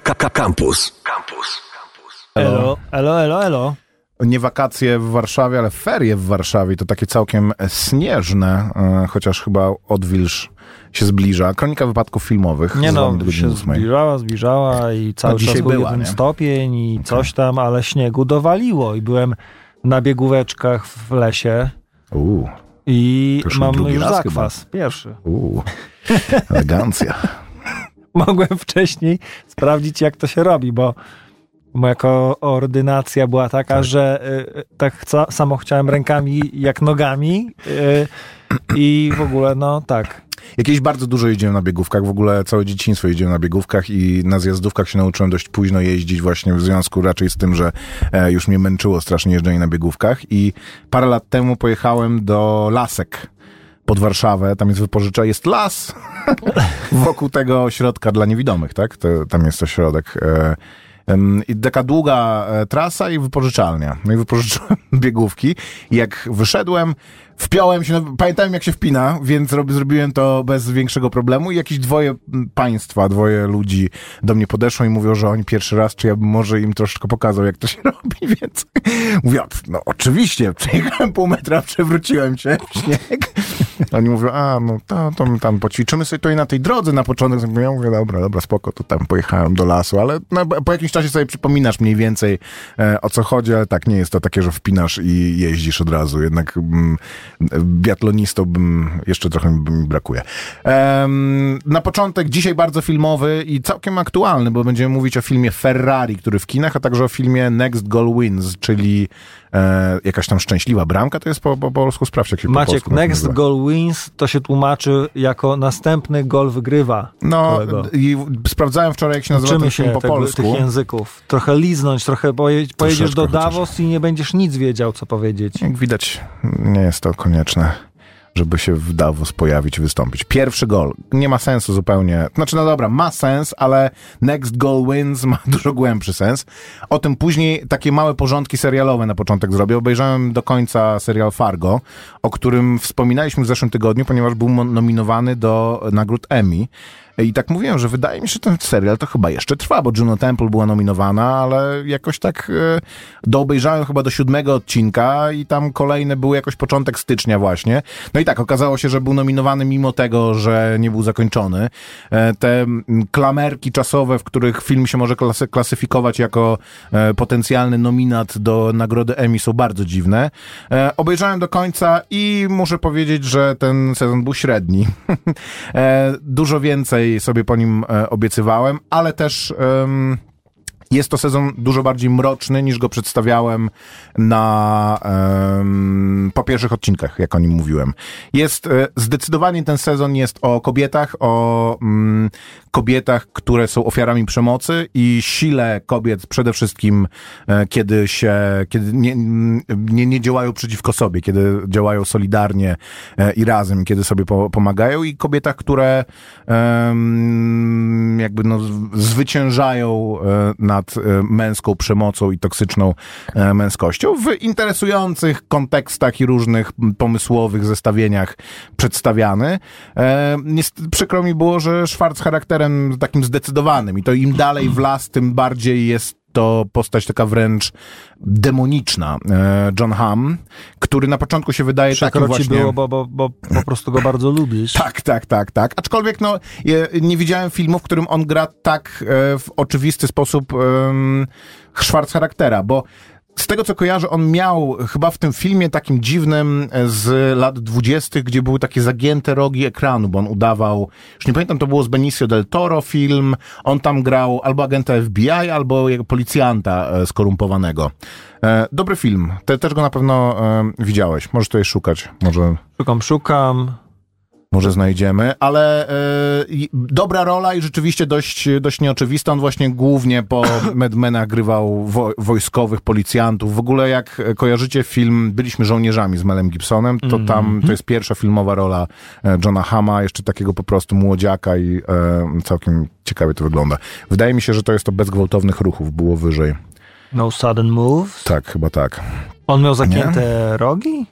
Campus. Campus. Elo, elo, elo, elo. Nie wakacje w Warszawie, ale ferie w Warszawie. To takie całkiem śnieżne, e, chociaż chyba odwilż się zbliża. Kronika wypadków filmowych. Nie no, się zbliżała, zbliżała i cały dzisiaj czas był była, jeden nie? stopień i coś tam, ale śniegu dowaliło i byłem na biegóweczkach w lesie Uuu, i już mam już raz zakwas. Pierwszy. uuu. Elegancja. Mogłem wcześniej sprawdzić, jak to się robi, bo moja koordynacja była taka, że y, tak samo chciałem rękami jak nogami y, i w ogóle, no tak. Jakieś bardzo dużo jeździłem na biegówkach, w ogóle całe dzieciństwo jeździłem na biegówkach i na zjazdówkach się nauczyłem dość późno jeździć właśnie w związku raczej z tym, że e, już mnie męczyło strasznie jeżdżenie na biegówkach i parę lat temu pojechałem do Lasek pod Warszawę, tam jest wypożycza, jest las wokół tego ośrodka dla niewidomych, tak? To, tam jest ośrodek. E, i taka długa e, trasa i wypożyczalnia. No i wypożyczyłem biegówki. Jak wyszedłem, wpiąłem się, pamiętałem jak się wpina, więc rob, zrobiłem to bez większego problemu i jakieś dwoje państwa, dwoje ludzi do mnie podeszło i mówią, że oni pierwszy raz, czy ja bym może im troszeczkę pokazał, jak to się robi, więc mówię, no oczywiście, przejechałem pół metra, przewróciłem się w śnieg. Oni mówią, a no to, to my tam poćwiczymy sobie to i na tej drodze na początek. Ja mówię, dobra, dobra, spoko, to tam pojechałem do lasu, ale no, po jakimś czasie sobie przypominasz mniej więcej e, o co chodzi, ale tak, nie jest to takie, że wpinasz i jeździsz od razu. Jednak mm, biatlonistą bym, jeszcze trochę mi brakuje. Em, na początek dzisiaj bardzo filmowy i całkiem aktualny, bo będziemy mówić o filmie Ferrari, który w kinach, a także o filmie Next Goal Wins, czyli e, jakaś tam szczęśliwa bramka, to jest po, po polsku, sprawdź jak się po Maciek, polsku to next goal wins to się tłumaczy jako następny gol wygrywa. No, kolego. i sprawdzałem wczoraj, jak się nazywa Uczymy się po tego, polsku. tych języków. Trochę liznąć, trochę poje, pojedziesz do chociaż. Davos i nie będziesz nic wiedział, co powiedzieć. Jak widać, nie jest to konieczne, żeby się w Davos pojawić wystąpić. Pierwszy gol. Nie ma sensu zupełnie. Znaczy, no dobra, ma sens, ale next goal wins ma dużo głębszy sens. O tym później takie małe porządki serialowe na początek zrobię. Obejrzałem do końca serial Fargo, o którym wspominaliśmy w zeszłym tygodniu, ponieważ był nominowany do nagród Emmy. I tak mówiłem, że wydaje mi się, że ten serial to chyba jeszcze trwa, bo Juno Temple była nominowana, ale jakoś tak e, doobejrzałem chyba do siódmego odcinka i tam kolejne były jakoś początek stycznia właśnie. No i tak, okazało się, że był nominowany mimo tego, że nie był zakończony. E, te klamerki czasowe, w których film się może klasy, klasyfikować jako e, potencjalny nominat do nagrody Emmy są bardzo dziwne. Obejrzałem do końca i muszę powiedzieć, że ten sezon był średni. dużo więcej sobie po nim e, obiecywałem, ale też em, jest to sezon dużo bardziej mroczny niż go przedstawiałem na em, po pierwszych odcinkach, jak o nim mówiłem. Jest e, zdecydowanie ten sezon jest o kobietach, o mm, kobietach, które są ofiarami przemocy i sile kobiet przede wszystkim, e, kiedy się, kiedy nie, nie, nie działają przeciwko sobie, kiedy działają solidarnie e, i razem, kiedy sobie po, pomagają i kobietach, które em, jakby no, zwyciężają e, nad e, męską przemocą i toksyczną e, męskością w interesujących kontekstach i różnych pomysłowych zestawieniach przedstawiany. E, przykro mi było, że Schwarz charakterem takim zdecydowanym i to im dalej w las, tym bardziej jest to postać taka wręcz demoniczna. E, John Hamm, który na początku się wydaje takim Przykro ci właśnie... było, bo, bo, bo po prostu go bardzo lubisz. Tak, tak, tak, tak. Aczkolwiek no, nie widziałem filmu, w którym on gra tak e, w oczywisty sposób um, Schwarz charaktera, bo z tego co kojarzę, on miał chyba w tym filmie takim dziwnym e, z lat dwudziestych, gdzie były takie zagięte rogi ekranu, bo on udawał, już nie pamiętam, to było z Benicio del Toro film, on tam grał albo agenta FBI, albo policjanta e, skorumpowanego. E, dobry film, Te, też go na pewno widziałeś, możesz tutaj szukać, może... Szukam, szukam. Może znajdziemy, ale i- dobra rola i rzeczywiście dość, dość nieoczywista. On właśnie głównie po Mad Menach grywał wo, wojskowych policjantów. W ogóle jak kojarzycie film Byliśmy żołnierzami z Melem Gibsonem, to tam to jest pierwsza filmowa rola e, Johna Hama, jeszcze takiego po prostu młodziaka i e, całkiem ciekawie to wygląda. Wydaje mi się, że to jest to bez gwałtownych ruchów, było wyżej. No sudden moves. Tak, chyba tak. On miał zagięte rogi?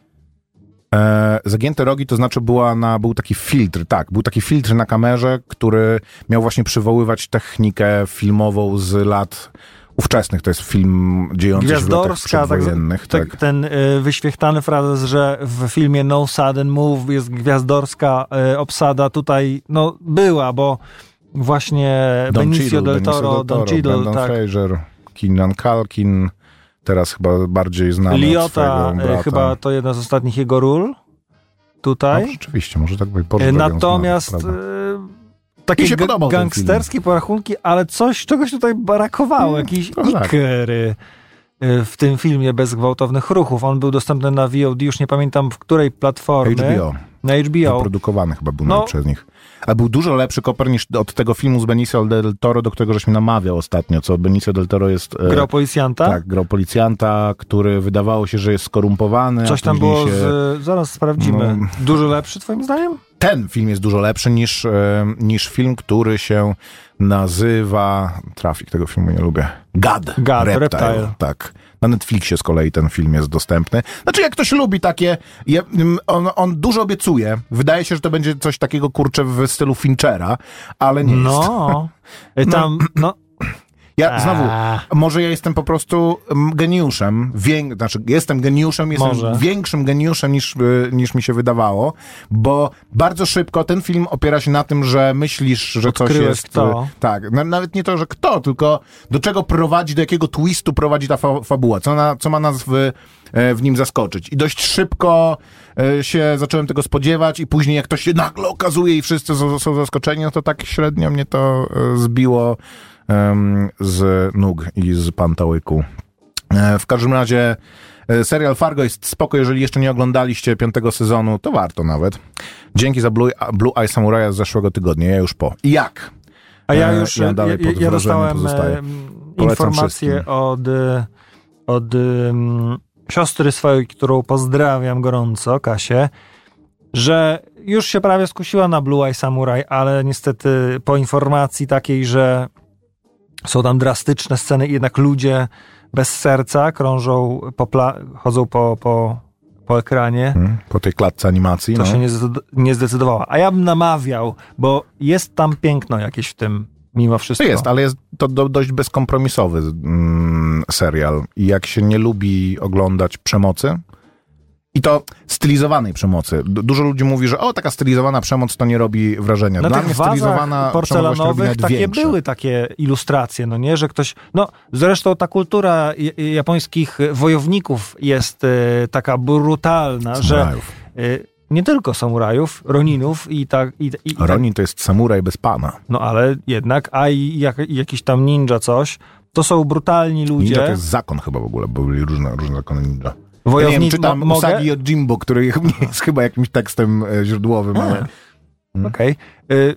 E, Zagięte rogi to znaczy była na, był taki filtr, tak, był taki filtr na kamerze, który miał właśnie przywoływać technikę filmową z lat ówczesnych. To jest film dziejący się w latach tak, przedwojennych. tak, Tak, ten y, wyświechtany frazes, że w filmie No Sudden Move jest gwiazdorska y, obsada, tutaj no była, bo właśnie Don Benicio Cheadle, del Benicio Toro, del Don Cheadle, Brendan tak, Fraser, Keenan Kalkin, teraz chyba bardziej znany Liota, brata. chyba to jedna z ostatnich jego ról No, tutaj. rzeczywiście, może tak być. Y, Natomiast y, takie się ga- gangsterskie porachunki, ale coś, czegoś tutaj brakowało, jakiś trochę tak. ikery y, w tym filmie bez gwałtownych ruchów. On był dostępny na VOD, już nie pamiętam w której platformie. HBO. Na HBO. Wyprodukowany chyba był No. przez nich. Ale był dużo lepszy koper niż od tego filmu z Benicio del Toro, do którego żeś mi namawiał ostatnio, co Benicio del Toro jest... e, Grał policjanta. Tak, grał policjanta, który wydawało się, że jest skorumpowany. a Coś tam było się... z... Zaraz sprawdzimy. No. Dużo lepszy twoim zdaniem? Ten film jest dużo lepszy niż, e, niż film, który się nazywa... Trafik, tego filmu nie lubię. Gad. Gad, Reptile. Reptile. Tak. Na Netflixie z kolei ten film jest dostępny. Znaczy, jak ktoś lubi takie... je- mm, On, on dużo obiecuje. Wydaje się, że to będzie coś takiego, kurczę, w stylu Finchera, ale nie jest. No. Y, Tam, no. Ja znowu, może ja jestem po prostu mm, geniuszem, wię, znaczy jestem geniuszem, jestem Może. większym geniuszem niż, y, niż mi się wydawało, bo bardzo szybko ten film opiera się na tym, że myślisz, że coś Odkryłeś jest... kto. y, Tak, na, nawet nie to, że kto, tylko do czego prowadzi, do jakiego twistu prowadzi ta fa fabuła, co, na, co ma nas w, e, w nim zaskoczyć. I dość szybko e, się zacząłem tego spodziewać i później jak to się nagle okazuje i wszyscy są, zaskoczeni, no to tak średnio mnie to e, zbiło z nóg i z pantałyku. E, W każdym razie e, serial Fargo jest spoko, jeżeli jeszcze nie oglądaliście piątego sezonu, to warto nawet. Dzięki za Blue, Blue Eye Samurai z zeszłego tygodnia, ja już po. Jak? A ja E, już, ja dalej ja, pod ja dostałem pozostaję. informację od, od em, siostry swojej, którą pozdrawiam gorąco, Kasię, że już się prawie skusiła na Blue Eye Samurai, ale niestety po informacji takiej, że są tam drastyczne sceny jednak ludzie bez serca krążą, po chodzą po, po, po ekranie, Hmm? Po tej klatce animacji, to no. się nie, zdecyd- nie zdecydowała. A ja bym namawiał, bo jest tam piękno jakieś w tym, mimo To wszystko. jest, ale jest to do, dość bezkompromisowy mm, serial. I jak się nie lubi oglądać przemocy, i to stylizowanej przemocy. Du- Dużo ludzi mówi, że o, taka stylizowana przemoc to nie robi wrażenia. Na Dla mnie stylizowana porcelanowych takie większe. były takie ilustracje, no nie, że ktoś, no zresztą ta kultura japońskich wojowników jest e, taka brutalna, że Samurajów. e, nie tylko samurajów, roninów i tak, i, i, Ronin to jest samuraj bez pana. no ale jednak, a i jak, jakiś tam ninja coś, to są brutalni ludzie, Ninja to jest zakon chyba w ogóle, bo byli różne, różne zakony ninja. Ja nie wiem, czytam mo- mogę? Usagi od Jimbo, który nie jest chyba jakimś tekstem e, źródłowym, ale... Okej. Y,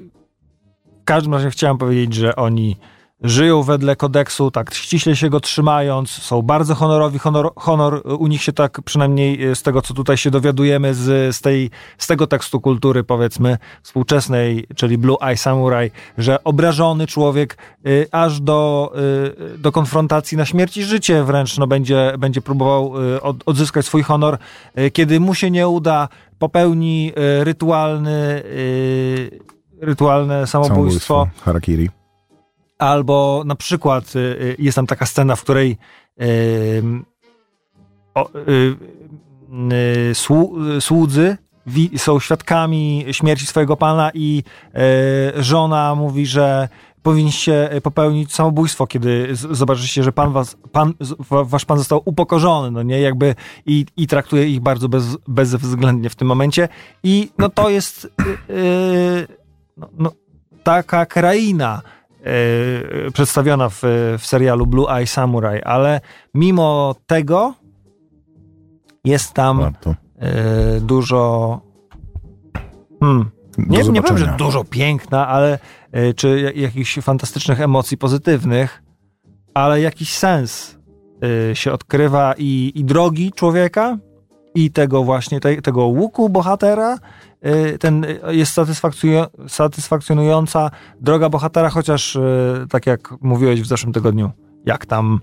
W każdym razie chciałem powiedzieć, że oni żyją wedle kodeksu, tak ściśle się go trzymając, są bardzo honorowi, honor, honor u nich się tak, przynajmniej y, z tego, co tutaj się dowiadujemy z, z, tej, z tego tekstu kultury, powiedzmy, współczesnej, czyli Blue Eye Samurai, że obrażony człowiek y, aż do, y, do konfrontacji na śmierć i życie wręcz no, będzie, będzie próbował y, od, odzyskać swój honor. Y, kiedy mu się nie uda, popełni y, rytualny, y, rytualne samobójstwo. Harakiri. Albo na przykład y, y, jest tam taka scena, w której y, słudzy są świadkami śmierci swojego pana i żona mówi, że powinniście popełnić samobójstwo, kiedy zobaczycie, że pan was, pan, wasz pan został upokorzony, no nie, jakby i, i traktuje ich bardzo bez, bezwzględnie w tym momencie. I no to jest y, y, no, no, taka kraina przedstawiona w, w serialu Blue Eye Samurai, ale mimo tego jest tam Warto. y, dużo hmm, nie, nie powiem, że dużo piękna, ale y, czy ja- jakichś fantastycznych emocji pozytywnych, ale jakiś sens się odkrywa i, i drogi człowieka i tego właśnie, te, tego łuku bohatera, ten y, jest satysfakcjonująca droga bohatera, chociaż y, tak jak mówiłeś w zeszłym tygodniu, jak tam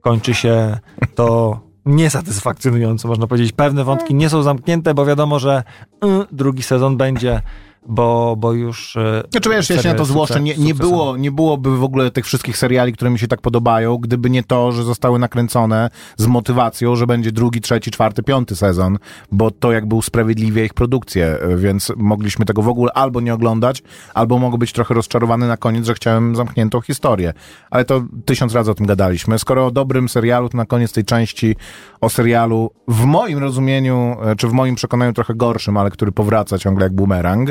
kończy się to niesatysfakcjonująco, można powiedzieć. Pewne wątki nie są zamknięte, bo wiadomo, że y, drugi sezon będzie bo, bo już... E, znaczy wiesz, ja się na to złożę, nie, nie, było, nie byłoby w ogóle tych wszystkich seriali, które mi się tak podobają, gdyby nie to, że zostały nakręcone z motywacją, że będzie drugi, trzeci, czwarty, piąty sezon, bo to jakby usprawiedliwia ich produkcję, e, więc mogliśmy tego w ogóle albo nie oglądać, albo mogę być trochę rozczarowany na koniec, że chciałem zamkniętą historię. Ale to tysiąc razy o tym gadaliśmy. Skoro o dobrym serialu, to na koniec tej części o serialu, w moim rozumieniu, e, czy w moim przekonaniu trochę gorszym, ale który powraca ciągle jak bumerang,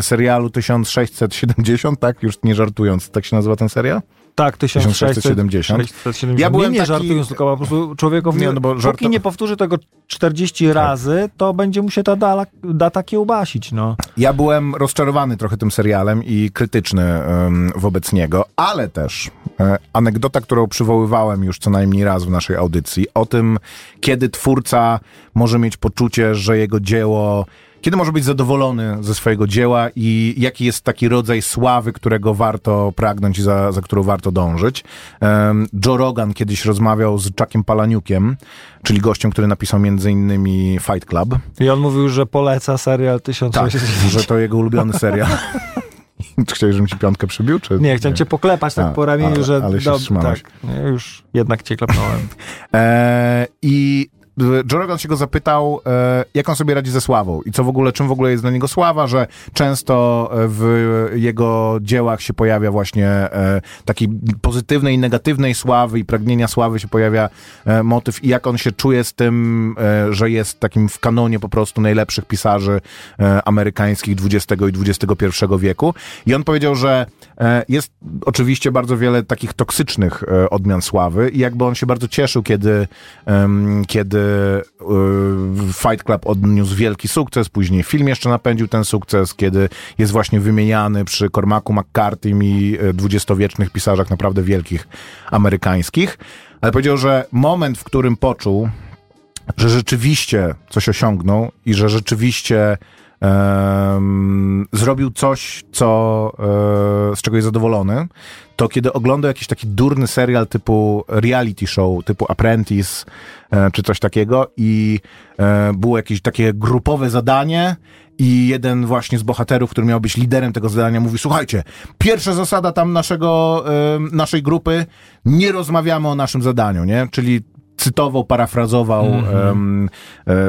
serialu 1670, tak? Już nie żartując, tak się nazywa ten serial? Tak, 1670. 1670. Ja byłem nie, nie taki... żartując, tylko po prostu człowiekowi, nie, no bo żart... póki nie powtórzy tego 40 tak. razy, to będzie mu się ta data, data kiełbasić, no. Ja byłem rozczarowany trochę tym serialem i krytyczny um, wobec niego, ale też e, anegdota, którą przywoływałem już co najmniej raz w naszej audycji, o tym, kiedy twórca może mieć poczucie, że jego dzieło kiedy może być zadowolony ze swojego dzieła i jaki jest taki rodzaj sławy, którego warto pragnąć i za, za którą warto dążyć. Um, Joe Rogan kiedyś rozmawiał z Chuckiem Palaniukiem, czyli gościem, który napisał między innymi Fight Club. I on mówił, że poleca serial 1600. Tak, że to jego ulubiony serial. Chciałeś, żebym ci piątkę przybił? Czy... Nie, chciałem cię poklepać tak A, po ramieniu, ale, że... Ale się do... Tak, już jednak cię klepnąłem. E, I Joe Rogan się go zapytał, e, jak on sobie radzi ze sławą i co w ogóle, czym w ogóle jest dla niego sława, że często w jego dziełach się pojawia właśnie e, taki pozytywnej i negatywnej sławy i pragnienia sławy się pojawia e, motyw i jak on się czuje z tym, że jest takim w kanonie po prostu najlepszych pisarzy amerykańskich XX i XXI wieku. I on powiedział, że jest oczywiście bardzo wiele takich toksycznych odmian sławy i jakby on się bardzo cieszył, kiedy, kiedy Fight Club odniósł wielki sukces, później film jeszcze napędził ten sukces, kiedy jest właśnie wymieniany przy Cormacu McCarthy i y, dwudziestowiecznych pisarzach naprawdę wielkich amerykańskich. Ale powiedział, że moment, w którym poczuł, że rzeczywiście coś osiągnął i że rzeczywiście zrobił coś, co, e, z czego jest zadowolony, to kiedy oglądał jakiś taki durny serial typu reality show, typu Apprentice, e, czy coś takiego i e, było jakieś takie grupowe zadanie i jeden właśnie z bohaterów, który miał być liderem tego zadania, mówi, słuchajcie, pierwsza zasada tam naszego, naszej grupy, nie rozmawiamy o naszym zadaniu, nie? Czyli cytował, parafrazował mm -hmm. um,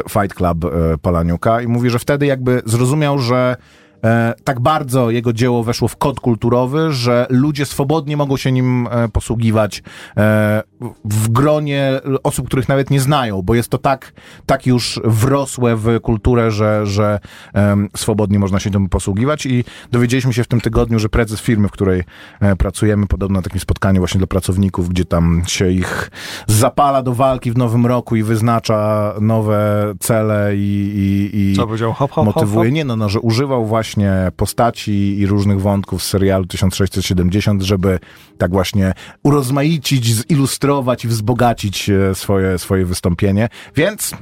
Fight Club e, Palaniuka i mówi, że wtedy jakby zrozumiał, że tak bardzo jego dzieło weszło w kod kulturowy, że ludzie swobodnie mogą się nim e, posługiwać e, w gronie osób, których nawet nie znają, bo jest to tak, tak już wrosłe w kulturę, że, że swobodnie można się tym posługiwać i dowiedzieliśmy się w tym tygodniu, że prezes firmy, w której e, pracujemy, podobno na takim spotkaniu właśnie dla pracowników, gdzie tam się ich zapala do walki w nowym roku i wyznacza nowe cele i, i, i Co powiedział? Hop, hop, motywuje. Hop, hop. Nie, no, no, że używał właśnie postaci i różnych wątków z serialu 1670, żeby tak właśnie urozmaicić, zilustrować i wzbogacić e, swoje, swoje wystąpienie. Więc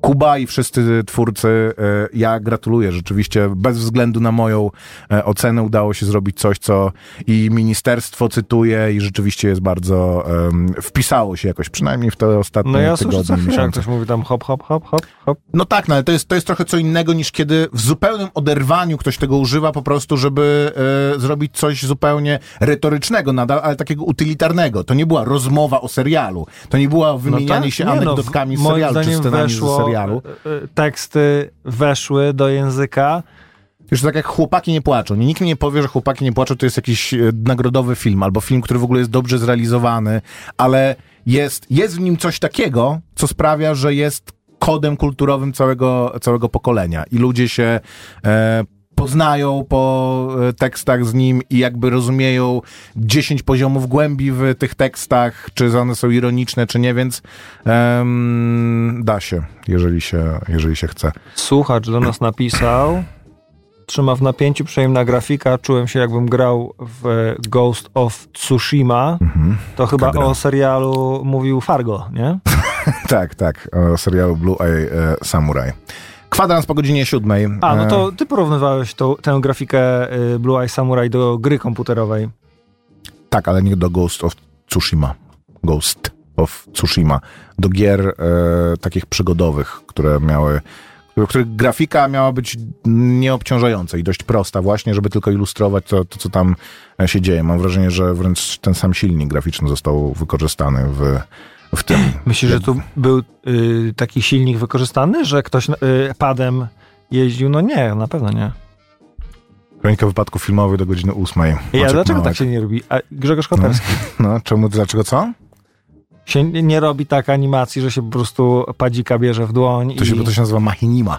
Kuba i wszyscy twórcy, e, ja gratuluję. Rzeczywiście, bez względu na moją e, ocenę, udało się zrobić coś, co i ministerstwo cytuje, i rzeczywiście jest bardzo um, wpisało się jakoś, przynajmniej w te ostatnie no ja tygodnie. No ja słyszę, jak ktoś mówi tam hop, hop, hop, hop. No tak, no ale to jest, to jest trochę co innego niż kiedy w zupełnym oderwaniu ktoś tego używa po prostu, żeby e, zrobić coś zupełnie retorycznego nadal, ale takiego utylitarnego. To nie była rozmowa o serialu. To nie była wymienianie no tak, się nie, anegdotkami no, z serialu, czy scenami weszło, z serialu serialu. E, e, teksty weszły do języka. Już tak jak chłopaki nie płaczą. Nikt mi nie powie, że chłopaki nie płaczą to jest jakiś e, nagrodowy film, albo film, który w ogóle jest dobrze zrealizowany, ale jest, jest w nim coś takiego, co sprawia, że jest kodem kulturowym całego, całego pokolenia. I ludzie się e, poznają po e, tekstach z nim i jakby rozumieją 10 poziomów głębi w tych tekstach, czy one są ironiczne, czy nie, więc da się, jeżeli się, jeżeli się chce. Słuchacz do nas napisał, trzyma w napięciu, przyjemna grafika, czułem się jakbym grał w Ghost of Tsushima. Mhm, to chyba o serialu mówił Fargo, nie? tak, tak, serialu Blue Eye e, Samurai. Kwadrans po godzinie siódmej. A, no to e, ty porównywałeś tą, tę grafikę y, Blue Eye Samurai do gry komputerowej. Tak, ale nie do Ghost of Tsushima. Ghost of Tsushima, do gier e, takich przygodowych, które miały których grafika miała być nieobciążająca i dość prosta właśnie, żeby tylko ilustrować to, to, co tam e, się dzieje. Mam wrażenie, że wręcz ten sam silnik graficzny został wykorzystany w, w tym. Myślisz, że tu był y, taki silnik wykorzystany, że ktoś y, padem jeździł? No nie, na pewno nie. Kronika wypadku filmowych do godziny ósmej. Ja, dlaczego Małek. tak się nie robi? A Grzegorz Koperski. No, no czemu, dlaczego co? się nie robi tak animacji, że się po prostu padzika bierze w dłoń. To, i... się, to się nazywa machinima.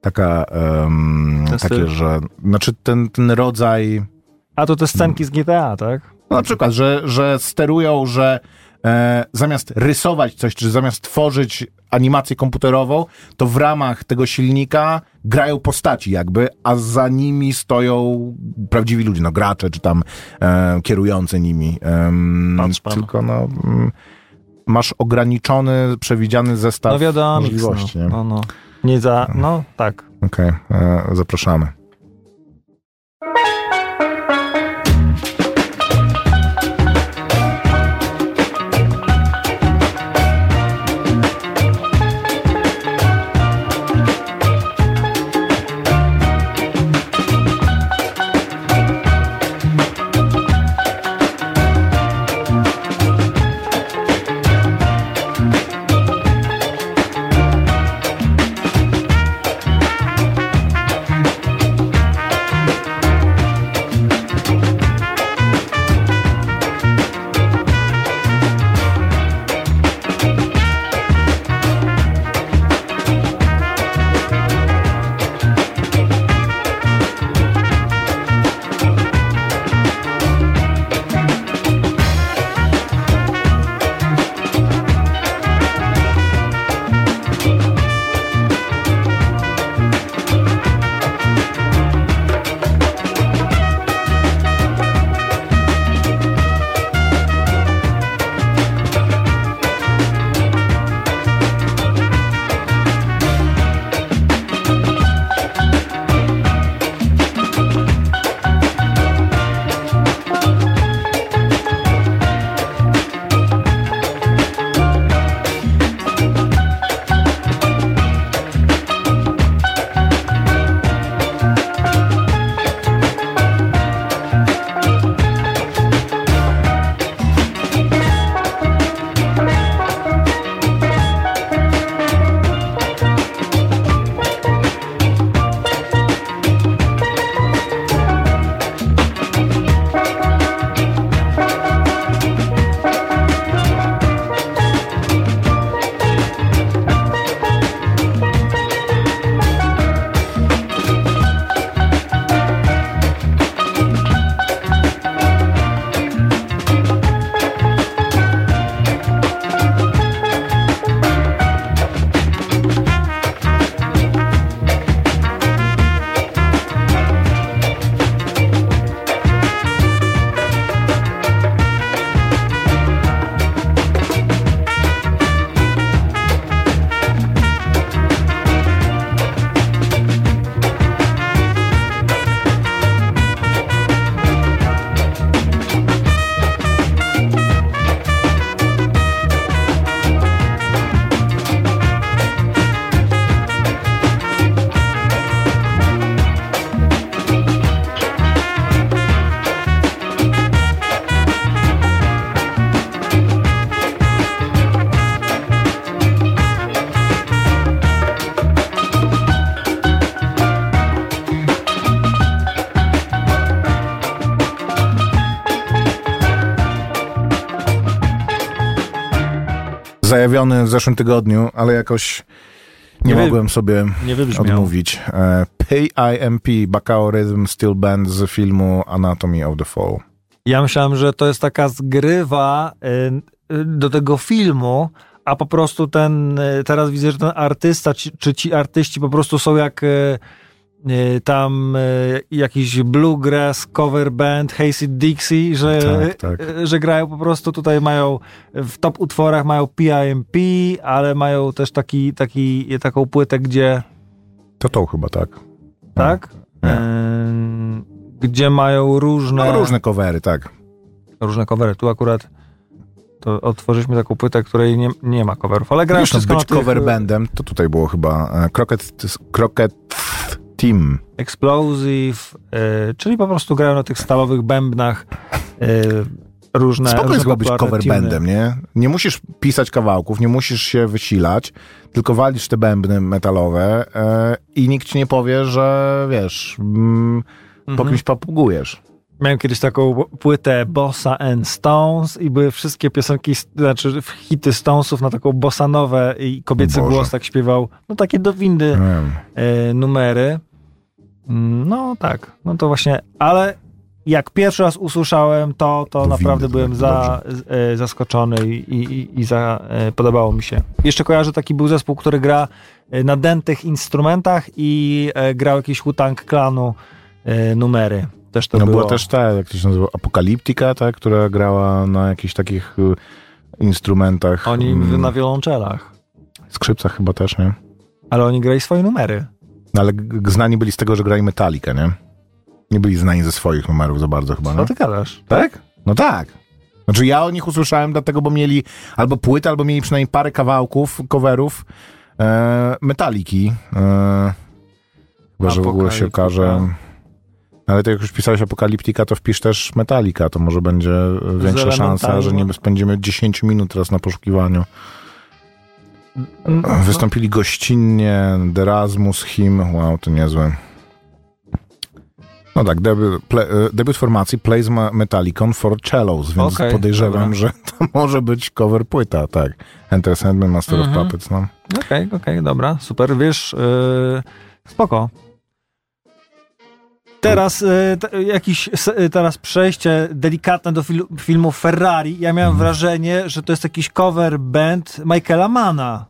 Taka, um, takie, że, znaczy ten, ten rodzaj... A to te scenki z GTA, tak? No na przykład, że, że sterują, że e, zamiast rysować coś, czy zamiast tworzyć animację komputerową, to w ramach tego silnika grają postaci jakby, a za nimi stoją prawdziwi ludzie, no gracze, czy tam e, kierujący nimi. E, Patrz pan. Tylko no... Mm, masz ograniczony, przewidziany zestaw no wiadomo, możliwości. No, nie? No, no. Nie za, no tak. Okej, okay. E, zapraszamy. Zajawiony w zeszłym tygodniu, ale jakoś nie, nie mogłem sobie nie odmówić. E, PIMP, Bacao Rhythm Steel Band z filmu Anatomy of the Fall. Ja myślałem, że to jest taka zgrywa y, do tego filmu, a po prostu ten, y, teraz widzę, że ten artysta, czy ci artyści po prostu są jak tam y, jakiś bluegrass cover band Hazy Dixie, że, tak, tak. Y, że grają po prostu tutaj mają w top utworach mają PIMP, ale mają też taki, taki, taką płytę, gdzie to to chyba tak. Tak? Gdzie mają różne... No, różne covery, tak. Różne covery. Tu akurat To otworzyliśmy taką płytę, której nie, nie ma coverów, ale no, wszystko być tych, cover bandem, to tutaj było chyba e, Crockett, Crockett Team. Explosive, e, czyli po prostu grają na tych stalowych bębnach e, różne Spoko jest być cover tuny. bandem, nie? Nie musisz pisać kawałków, nie musisz się wysilać, tylko walisz te bębny metalowe e, i nikt ci nie powie, że wiesz, mm, po Mhm. kimś papugujesz. Miałem kiedyś taką płytę Bossa and Stones i były wszystkie piosenki, znaczy hity Stonesów na taką bossanowę i kobiecy Boże. głos tak śpiewał, no takie do windy e, numery. Mm, No tak, no to właśnie, ale jak pierwszy raz usłyszałem to, to Do naprawdę windy, byłem tak, za, e, zaskoczony i, i, i za, e, podobało mi się. Jeszcze kojarzę taki był zespół, który gra na dętych instrumentach i grał jakiś Wu-Tang Klanu numery. Też to No było. była też ta, jak to się nazywa, Apokaliptika, ta, która grała na jakichś takich y, instrumentach. Oni mm, na wiolonczelach. Skrzypcach chyba też, nie? Ale oni grali swoje numery. No ale znani byli z tego, że grali Metallica, nie? Nie byli znani ze swoich numerów za bardzo chyba, Co no? ty gadasz? Tak? No tak. Znaczy ja o nich usłyszałem dlatego, bo mieli albo płytę, albo mieli przynajmniej parę kawałków, coverów e, Metaliki. E, chyba, że w ogóle się okaże... Ale to jak już pisałeś Apokaliptika, to wpisz też Metallica, to może będzie większa szansa, że nie spędzimy 10 minut teraz na poszukiwaniu. Mm, Wystąpili gościnnie, Derasmus, Him, wow, to niezłe. No tak, debiut, ple, e, debiut formacji Plays Metallicon for Cellos, więc Okej, podejrzewam, dobra. że to może być cover płyta, tak. Enter Sandman, Master Mhm. of Puppets, no. Okej, okej, dobra, super, wiesz, yy, spoko. Teraz t, jakiś y, teraz przejście delikatne do fil, filmu Ferrari. Ja miałem wrażenie, że to jest jakiś cover band Michaela Mana,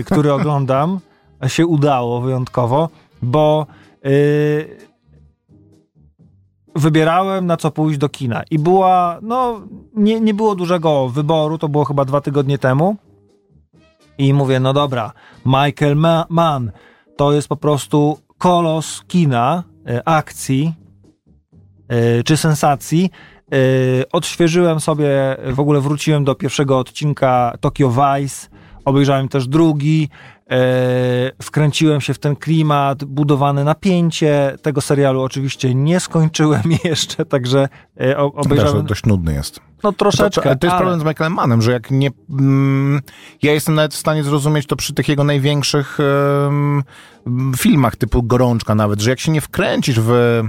y, który oglądam. A się udało wyjątkowo, bo y, wybierałem na co pójść do kina i była, no nie, nie było dużego wyboru, to było chyba dwa tygodnie temu. I mówię, no dobra, Michael Ma- Mann to jest po prostu kolos kina, e, akcji e, czy sensacji. E, Odświeżyłem sobie, w ogóle wróciłem do pierwszego odcinka Tokyo Vice, obejrzałem też drugi, e, wkręciłem się w ten klimat, budowane napięcie tego serialu oczywiście nie skończyłem jeszcze, także e, o- Też obejrzałem dość nudny jest. no troszeczkę, to, to, jest ale- problem z Michaelem Mannem, że jak nie... Mm, ja jestem nawet w stanie zrozumieć to przy tych jego największych em, filmach, typu Gorączka nawet, że jak się nie wkręcisz w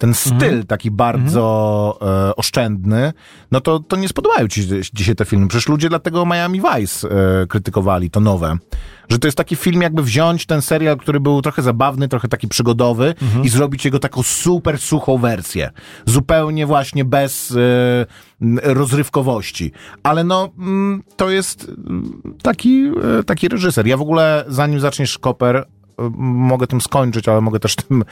ten styl Mhm. taki bardzo e, oszczędny, no to, to nie spodobają ci się dzisiaj te filmy. Przecież ludzie dlatego Miami Vice e, krytykowali, to nowe. Że to jest taki film, jakby wziąć ten serial, który był trochę zabawny, trochę taki przygodowy Mhm. i zrobić jego taką super suchą wersję. Zupełnie właśnie bez e, rozrywkowości. Ale no, mm, to jest mm, taki, e, taki reżyser. Ja w ogóle, zanim zaczniesz Koper, mogę tym skończyć, ale mogę też tym, mm,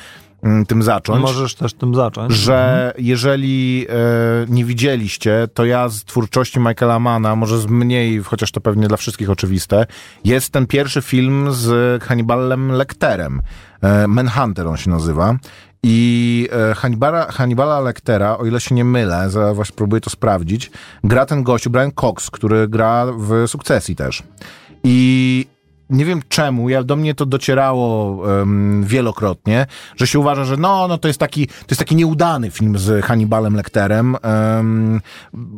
tym zacząć Możesz też tym zacząć. że jeżeli e, nie widzieliście, to ja z twórczości Michaela Mana, może z mniej, chociaż to pewnie dla wszystkich oczywiste, jest ten pierwszy film z Hannibalem Lecterem. E, Manhunter on się nazywa. I e, Hannibala, Hannibala Lectera, o ile się nie mylę, za, właśnie próbuję to sprawdzić, gra ten gościu, Brian Cox, który gra w Sukcesji też. I nie wiem czemu, ja, do mnie to docierało em, wielokrotnie, że się uważa, że no, no to jest taki, to jest taki nieudany film z Hannibalem Lecterem, em,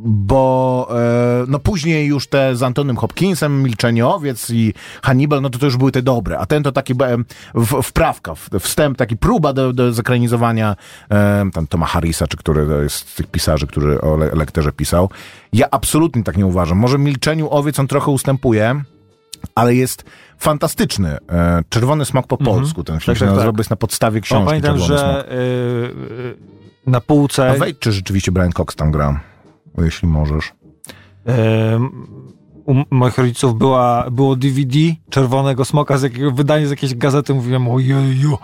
bo e, no później już te z Antonym Hopkinsem, Milczenie Owiec i Hannibal, no to to już były te dobre, a ten to taki w, wprawka, wstęp, taki próba do, do zekranizowania tam Toma Harrisa, czy który jest z tych pisarzy, który o Le- Lecterze pisał. Ja absolutnie tak nie uważam. Może Milczeniu Owiec on trochę ustępuje, ale jest fantastyczny. E, Czerwony smok po polsku, ten film Tak, się tak, nazywa, tak. na podstawie No, książki pamiętam, Czerwony że y, y, na półce A wejdź, czy rzeczywiście Brian Cox tam gra, jeśli możesz. u moich rodziców była, było DVD Czerwonego Smoka z jakiego wydanie z jakiejś gazety. Mówiłem, ojeju,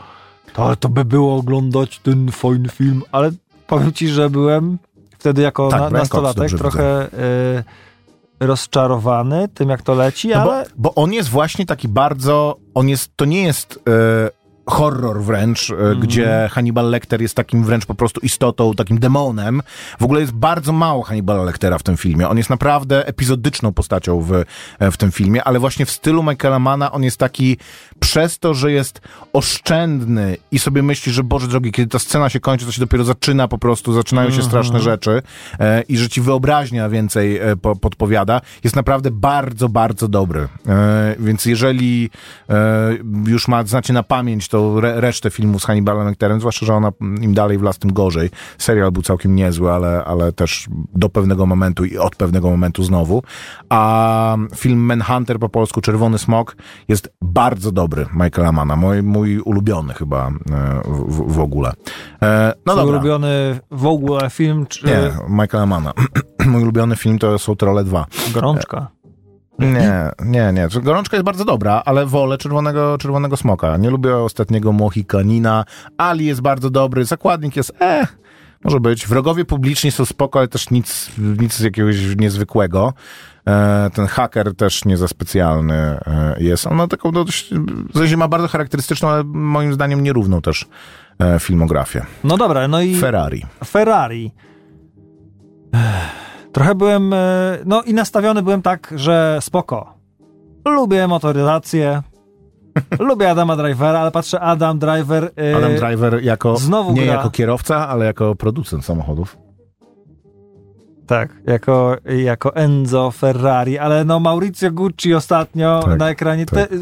to, to by było oglądać ten fajny film, ale powiem ci, że byłem wtedy jako Tak, na, nastolatek trochę rozczarowany tym, jak to leci, No ale... bo, bo on jest właśnie taki bardzo, on jest, to nie jest e, horror wręcz, mm. gdzie Hannibal Lecter jest takim wręcz po prostu istotą, takim demonem. W ogóle jest bardzo mało Hannibala Lectera w tym filmie. On jest naprawdę epizodyczną postacią w, e, w tym filmie, ale właśnie w stylu Michaela Mana on jest taki przez to, że jest oszczędny i sobie myśli, że Boże drogi, kiedy ta scena się kończy, to się dopiero zaczyna po prostu, zaczynają się mm -hmm. straszne rzeczy e, i że ci wyobraźnia więcej e, po, podpowiada, jest naprawdę bardzo, bardzo dobry. E, więc jeżeli e, już ma, znacie na pamięć to re, resztę filmów z Hannibalem Lecterem, zwłaszcza, że ona im dalej w las, tym gorzej. Serial był całkiem niezły, ale, ale też do pewnego momentu i od pewnego momentu znowu. A film Manhunter po polsku, Czerwony Smok, jest bardzo dobry Michaela Mana. Mój, mój ulubiony chyba e, w, w ogóle. E, no Twój dobra. ulubiony w ogóle film? Czy... Nie, Michaela Mana. mój ulubiony film to są Trolle 2. Gorączka. Nie, nie, nie. Gorączka jest bardzo dobra, ale wolę czerwonego, czerwonego smoka. Nie lubię ostatniego Mohikanina. Ali jest bardzo dobry, zakładnik jest eh, może być. Wrogowie publiczni są spoko, ale też nic, nic jakiegoś niezwykłego. E, ten haker też nie za specjalny e, jest. On ma taką dość, w ma bardzo charakterystyczną, ale moim zdaniem nierówną też e, filmografię. No dobra, no i... Ferrari. Ferrari. Trochę byłem, no i nastawiony byłem tak, że spoko. Lubię motoryzację, lubię Adama Drivera, ale patrzę Adam Driver... Yy, Adam Driver jako, znowu nie gra. jako kierowca, ale jako producent samochodów. Tak, jako, jako Enzo Ferrari, ale no Maurizio Gucci ostatnio tak, na ekranie... Tak. Te,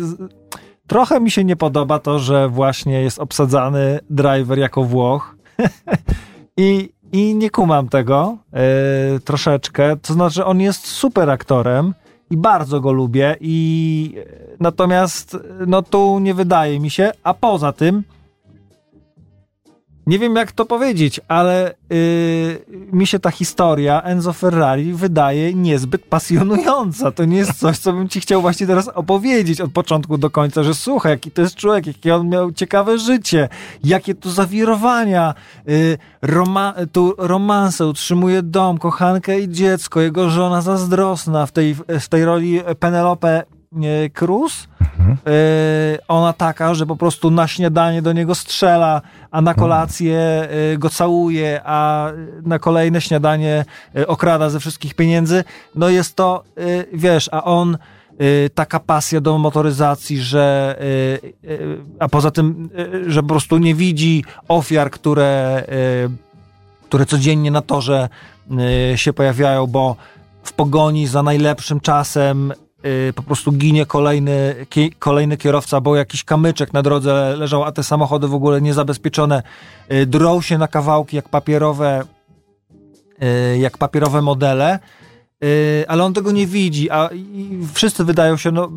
trochę mi się nie podoba to, że właśnie jest obsadzany driver jako Włoch. I, i nie kumam tego yy, troszeczkę. To znaczy, on jest super aktorem i bardzo go lubię. I natomiast, no tu nie wydaje mi się. A poza tym, nie wiem jak to powiedzieć, ale yy, mi się ta historia Enzo Ferrari wydaje niezbyt pasjonująca. To nie jest coś, co bym ci chciał właśnie teraz opowiedzieć od początku do końca, że słuchaj, jaki to jest człowiek, jakie on miał ciekawe życie, jakie tu zawirowania, yy, roma tu romanse, utrzymuje dom, kochankę i dziecko, jego żona zazdrosna w tej, w tej roli Penelope Cruz. Mhm. Ona taka, że po prostu na śniadanie do niego strzela, a na kolację mhm. go całuje, a na kolejne śniadanie e, okrada ze wszystkich pieniędzy. No jest to, e, wiesz, a on taka pasja do motoryzacji, że a poza tym, że po prostu nie widzi ofiar, które, które codziennie na torze się pojawiają, bo w pogoni za najlepszym czasem po prostu ginie kolejny, kolejny kierowca, bo jakiś kamyczek na drodze leżał, a te samochody w ogóle niezabezpieczone y, drą się na kawałki jak papierowe, y, jak papierowe modele. Y, ale on tego nie widzi, a wszyscy wydają się no,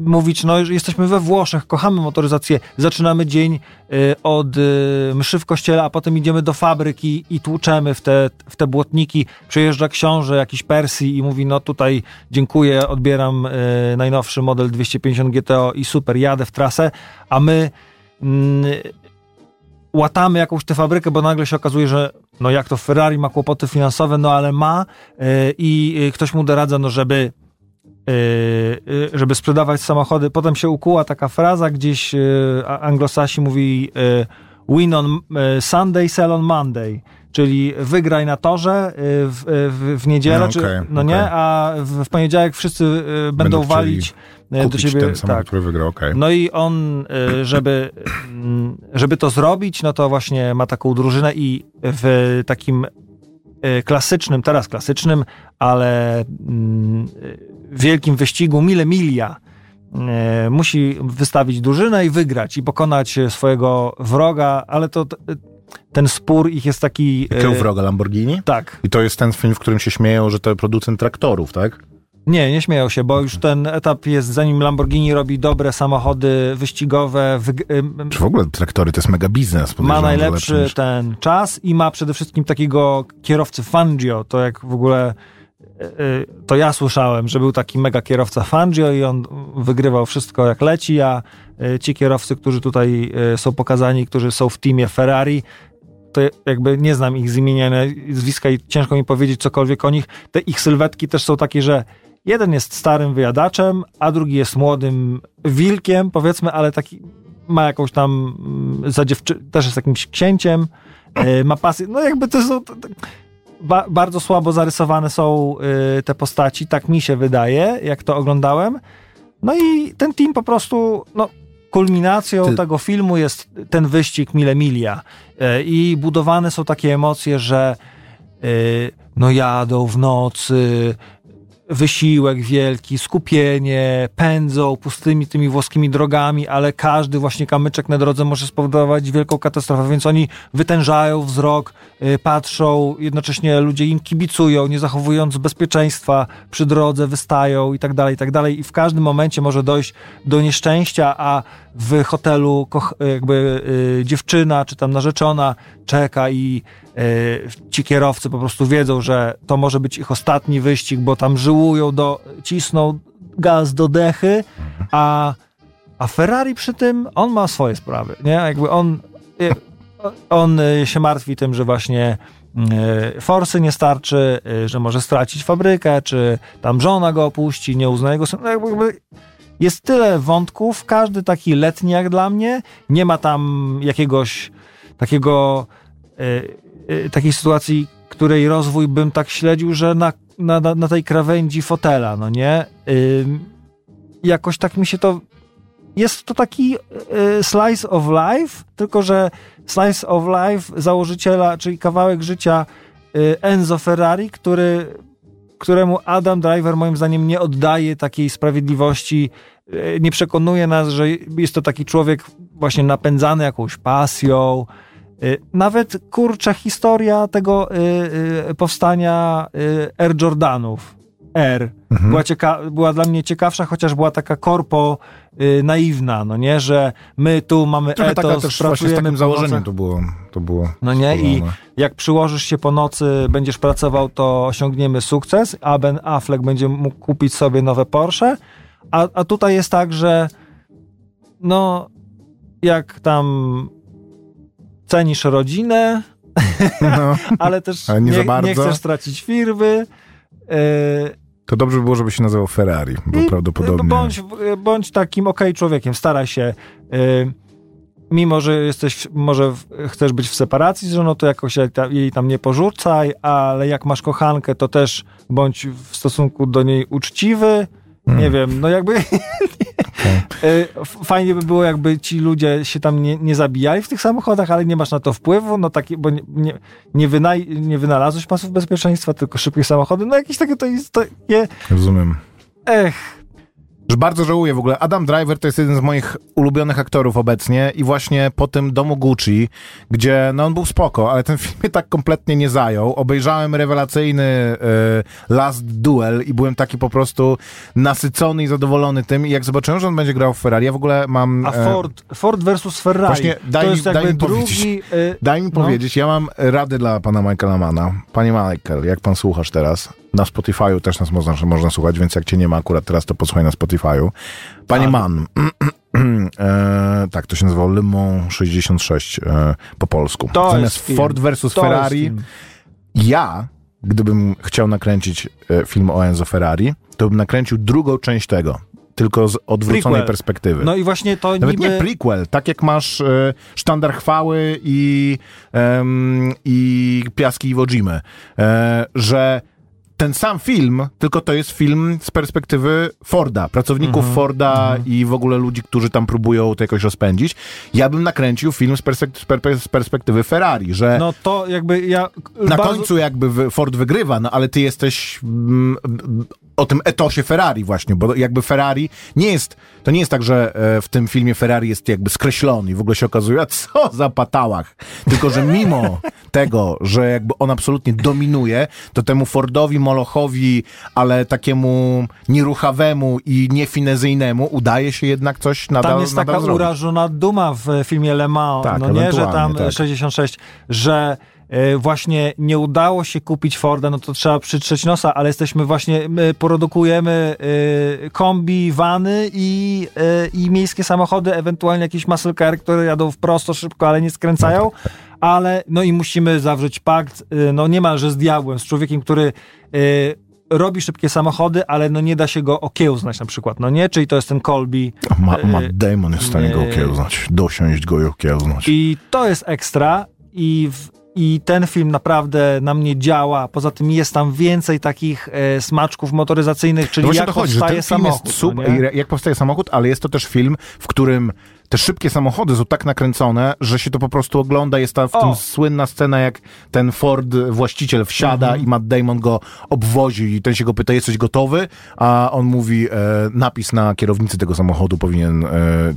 mówić, no, jesteśmy we Włoszech, kochamy motoryzację, zaczynamy dzień y, od y, mszy w kościele, a potem idziemy do fabryki i tłuczemy w te, w te błotniki. Przyjeżdża książę jakiś Persji i mówi, no tutaj dziękuję, odbieram najnowszy model 250 GTO i super, jadę w trasę, a my mm, łatamy jakąś tę fabrykę, bo nagle się okazuje, że no jak to Ferrari ma kłopoty finansowe, no ale ma yy, i ktoś mu doradza, no żeby yy, żeby sprzedawać samochody. Potem się ukuła taka fraza, gdzieś anglosasi mówi win on Sunday, sell on Monday czyli wygraj na torze w, w, w niedzielę, no, okay, czy, no okay. nie, a w, w, poniedziałek wszyscy będą, będą walić E, do ciebie. Ten samochód, tak. który wygrał, okay. No i on, żeby, mm, żeby to zrobić, no to właśnie ma taką drużynę i w takim klasycznym, teraz klasycznym, ale mm, wielkim wyścigu Mile Milia musi wystawić drużynę i wygrać i pokonać swojego wroga, ale to ten spór ich jest taki... Jakiego wroga? Lamborghini? Tak. I to jest ten film, w którym się śmieją, że to producent traktorów, tak? Nie, nie śmieją się, bo już ten etap jest, zanim Lamborghini robi dobre samochody wyścigowe. Czy w ogóle traktory to jest mega biznes? Ma najlepszy niż... ten czas i ma przede wszystkim takiego kierowcy Fangio. To jak w ogóle e, e, to ja słyszałem, że był taki mega kierowca Fangio i on wygrywał wszystko jak leci, a e, ci kierowcy, którzy tutaj są pokazani, którzy są w teamie Ferrari, to jakby nie znam ich z imienia, nazwiska i ciężko mi powiedzieć cokolwiek o nich. Te ich sylwetki też są takie, że Jeden jest starym wyjadaczem, a drugi jest młodym wilkiem, powiedzmy, ale taki ma jakąś tam mm, za dziewczy- też jest jakimś księciem, y, ma pasję, no jakby to są... Ba, bardzo słabo zarysowane są te postaci, tak mi się wydaje, jak to oglądałem. No i ten team po prostu, no, kulminacją Ty- tego filmu jest ten wyścig Mile Milia. Y, I budowane są takie emocje, że y, no jadą w nocy, wysiłek wielki, skupienie, pędzą pustymi tymi włoskimi drogami, ale każdy właśnie kamyczek na drodze może spowodować wielką katastrofę, więc oni wytężają wzrok, y, patrzą, jednocześnie ludzie im kibicują, nie zachowując bezpieczeństwa przy drodze, wystają i tak dalej, i tak dalej. I w każdym momencie może dojść do nieszczęścia, a w hotelu jakby y, dziewczyna czy tam narzeczona czeka i y, ci kierowcy po prostu wiedzą, że to może być ich ostatni wyścig, bo tam żyłują, do, cisną gaz do dechy, a, a Ferrari przy tym, on ma swoje sprawy, nie? Jakby on, y, on y, się martwi tym, że właśnie y, forsy nie starczy, że może stracić fabrykę, czy tam żona go opuści, nie uzna jego syna. No jakby Jest tyle wątków, każdy taki letni jak dla mnie. Nie ma tam jakiegoś takiego y, y, takiej sytuacji, której rozwój bym tak śledził, że na, na, na- tej krawędzi fotela, no nie? Jakoś tak mi się to. Jest to taki y, slice of life, tylko że slice of life założyciela, czyli kawałek życia y, Enzo Ferrari, który, któremu Adam Driver moim zdaniem nie oddaje takiej sprawiedliwości, y, nie przekonuje nas, że jest to taki człowiek właśnie napędzany jakąś pasją. Y, Nawet kurczę historia tego y, powstania Air Jordanów. Air Mhm. była, cieka- była dla mnie ciekawsza, chociaż była taka korpo y, naiwna, no nie, że my tu mamy Trochę taka etos, też właśnie z pracujemy takim po założeniem to było. To było No nie, i stworzone. jak przyłożysz się po nocy, będziesz pracował, to osiągniemy sukces, a Ben Affleck będzie mógł kupić sobie nowe Porsche, a, a tutaj jest tak, że no, jak tam cenisz rodzinę, No, ale też nie nie, chcesz stracić firmy, yy, to dobrze by było, żeby się nazywał Ferrari, bo I prawdopodobnie... Bądź, bądź takim okej człowiekiem, staraj się. y, mimo, że jesteś, może chcesz być w separacji z żoną, to jakoś jej tam, jej tam nie porzucaj, ale jak masz kochankę, to też bądź w stosunku do niej uczciwy. Mm. Nie wiem, no jakby y, f- fajnie by było, jakby ci ludzie się tam nie, nie zabijali w tych samochodach, ale nie masz na to wpływu, no taki, bo nie, nie, nie, wynaj, nie wynalazłeś pasów bezpieczeństwa, tylko szybkie samochody, no jakieś takie to jest takie, Rozumiem. ech, Że bardzo żałuję w ogóle. Adam Driver to jest jeden z moich ulubionych aktorów obecnie i właśnie po tym domu Gucci, gdzie no on był spoko, ale ten film mnie tak kompletnie nie zajął. Obejrzałem rewelacyjny e, Last Duel i byłem taki po prostu nasycony i zadowolony tym i jak zobaczyłem, że on będzie grał w Ferrari, ja w ogóle mam... A e, Ford, Ford versus Ferrari. Właśnie daj mi- daj mi drugi. powiedzieć. y, Daj mi No. powiedzieć, ja mam rady dla pana Michaela Mana. Panie Michael, jak pan słuchasz teraz, na Spotify'u też nas można, można słuchać, więc jak cię nie ma akurat teraz, to posłuchaj na Spotify'u. Panie Tak. Man, e, tak, to się nazywało Le Mans 66 e, po polsku. To Zamiast. Ford versus to Ferrari, ja, gdybym chciał nakręcić e, film o Enzo Ferrari, to bym nakręcił drugą część tego, tylko z odwróconej Prequel. perspektywy. No i właśnie to Nawet niby. nie prequel, tak jak masz e, Sztandar Chwały i, em, i Piaski Iwo Jimy, e, że ten sam film, tylko to jest film z perspektywy Forda, pracowników Mhm, Forda i w ogóle ludzi, którzy tam próbują to jakoś rozpędzić. Ja bym nakręcił film z, perspek- z per- z perspektywy Ferrari, że No to jakby ja. na bardzo- końcu jakby Ford wygrywa, no ale ty jesteś mm, o tym etosie Ferrari właśnie, bo jakby Ferrari nie jest, to nie jest tak, że e, w tym filmie Ferrari jest jakby skreślony i w ogóle się okazuje, a co za patałach. Tylko, że mimo tego, że jakby on absolutnie dominuje, to temu Fordowi, Molochowi, ale takiemu nieruchawemu i niefinezyjnemu udaje się jednak coś nadal Tam jest nadal taka zrobić. urażona duma w filmie Le Mans, Tak, no nie, że tam tak. 66, że właśnie nie udało się kupić Forda, no to trzeba przytrzeć nosa, ale jesteśmy właśnie, my produkujemy e, kombi, wany i, e, i miejskie samochody, ewentualnie jakieś muscle car, które jadą w prosto, szybko, ale nie skręcają, ale no i musimy zawrzeć pakt, e, no niemalże z diabłem, z człowiekiem, który e, robi szybkie samochody, ale no nie da się go okiełznać na przykład, no nie? Czyli to jest ten Colby. Ma, e, Matt Damon jest w stanie go e, okiełznać, dosiąść go i okiełznać. I to jest ekstra i, w, i ten film naprawdę na mnie działa. Poza tym jest tam więcej takich e, smaczków motoryzacyjnych, czyli No jak chodzi, powstaje samochód. no super, nie? jak powstaje samochód, ale jest to też film, w którym te szybkie samochody są tak nakręcone, że się to po prostu ogląda. Jest ta w O. tym słynna scena, jak ten Ford właściciel wsiada Mhm. i Matt Damon go obwozi i ten się go pyta, jesteś gotowy? A on mówi, e, napis na kierownicy tego samochodu powinien e,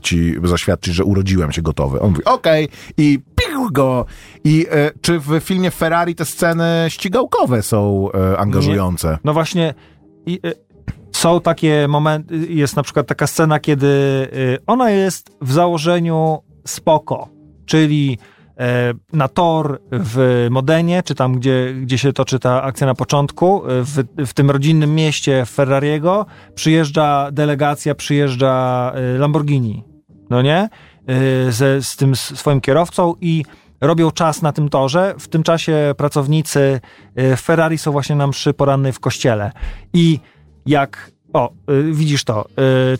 ci zaświadczyć, że urodziłem się gotowy. On mówi, okej, i pił go. I e, czy w filmie Ferrari te sceny ścigałkowe są e, angażujące? No właśnie i, y, są takie momenty, jest na przykład taka scena, kiedy y, ona jest w założeniu spoko, czyli e, na tor w Modenie, czy tam, gdzie, gdzie się toczy ta akcja na początku, y, w, w tym rodzinnym mieście Ferrariego, przyjeżdża delegacja, przyjeżdża Lamborghini, no nie? Y, Ze, z tym swoim kierowcą i robią czas na tym torze. W tym czasie pracownicy y, Ferrari są właśnie na mszy porannej w kościele. I jak o, y, widzisz to,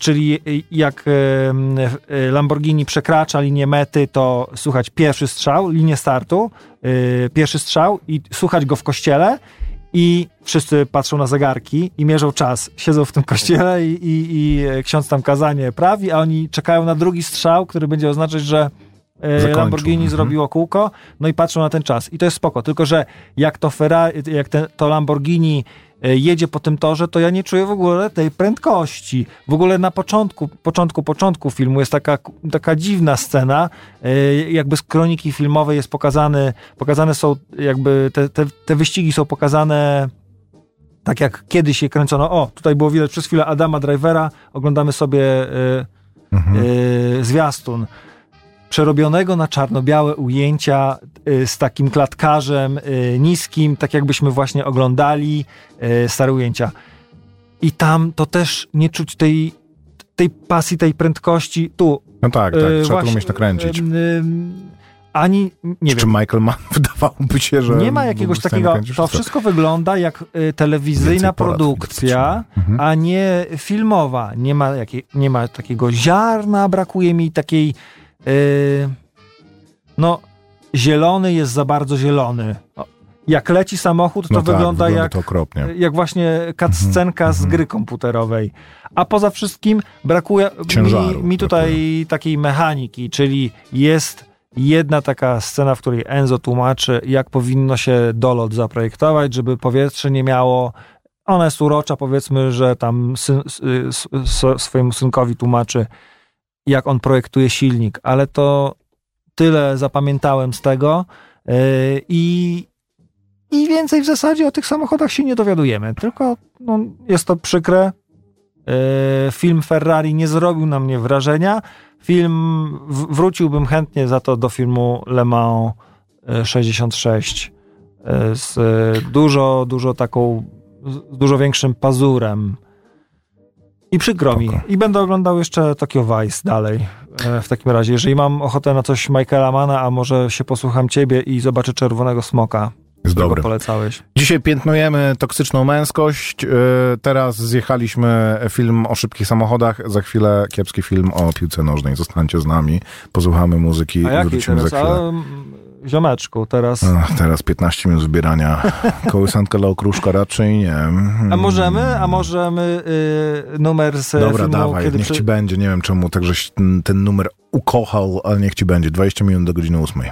czyli jak Lamborghini przekracza linię mety, to słuchać pierwszy strzał, linię startu, pierwszy strzał i słuchać go w kościele i wszyscy patrzą na zegarki i mierzą czas. Siedzą w tym kościele i, i, i ksiądz tam kazanie prawi, a oni czekają na drugi strzał, który będzie oznaczać, że e, Zakończył. Lamborghini Mhm. zrobiło kółko, no i patrzą na ten czas. I to jest spoko, tylko że jak to Ferrari, jak to Lamborghini e, jedzie po tym torze, to ja nie czuję w ogóle tej prędkości. W ogóle na początku, początku, początku filmu jest taka, taka dziwna scena, e, jakby z kroniki filmowej jest pokazany, pokazane są jakby te, te, te wyścigi są pokazane tak jak kiedyś je kręcono. O, tutaj było widać przez chwilę Adama Drivera, oglądamy sobie e, Mhm. e, zwiastun przerobionego na czarno-białe ujęcia e, z takim klatkarzem e, niskim, tak jakbyśmy właśnie oglądali e, stare ujęcia. I tam to też nie czuć tej, tej pasji, tej prędkości. Tu. No tak, tak, trzeba to właśnie, umieć nakręcić. ani, nie Czy wiem, Michael Mann wydawałoby się, że... nie ma jakiegoś takiego, to wszystko wygląda jak y, telewizyjna produkcja, Mhm. a nie filmowa. Nie ma, jakiej, nie ma takiego ziarna, brakuje mi takiej. Y, no, zielony jest za bardzo zielony. Jak leci samochód, to No tak, wygląda, wygląda jak, to okropnie. jak właśnie cutscenka z mhm. gry komputerowej. A poza wszystkim brakuje Ciężaru mi, mi tutaj takiej mechaniki, czyli jest jedna taka scena, w której Enzo tłumaczy, jak powinno się dolot zaprojektować, żeby powietrze nie miało. Ona jest urocza, powiedzmy, że tam syn, s- swojemu synkowi tłumaczy, jak on projektuje silnik, ale to tyle zapamiętałem z tego yy, i, i więcej w zasadzie o tych samochodach się nie dowiadujemy, tylko no, jest to przykre. Yy, Film Ferrari nie zrobił na mnie wrażenia. Film w- wróciłbym chętnie za to do filmu Le Mans yy, 66 yy, z dużo, dużo taką, z dużo większym pazurem. I przykro mi. I będę oglądał jeszcze Tokyo Vice dalej. E, W takim razie, jeżeli mam ochotę na coś Michaela Mana, a może się posłucham ciebie i zobaczę Czerwonego Smoka, Jest dobry. polecałeś. Dzisiaj piętnujemy toksyczną męskość. Yy, Teraz zjechaliśmy film o szybkich samochodach. Za chwilę kiepski film o piłce nożnej. Zostańcie z nami, posłuchamy muzyki i wrócimy za teraz? chwilę. A, mm, ziomeczku, teraz... Ach, teraz 15 minut zbierania. Kołysanka dla okruszka raczej nie. A możemy, a możemy y, numer z Dobra, filmu, dawaj, kiedy niech przy... ci będzie. Nie wiem czemu tak, żeś ten, ten numer ukochał, ale niech ci będzie. 20 minut do godziny 8.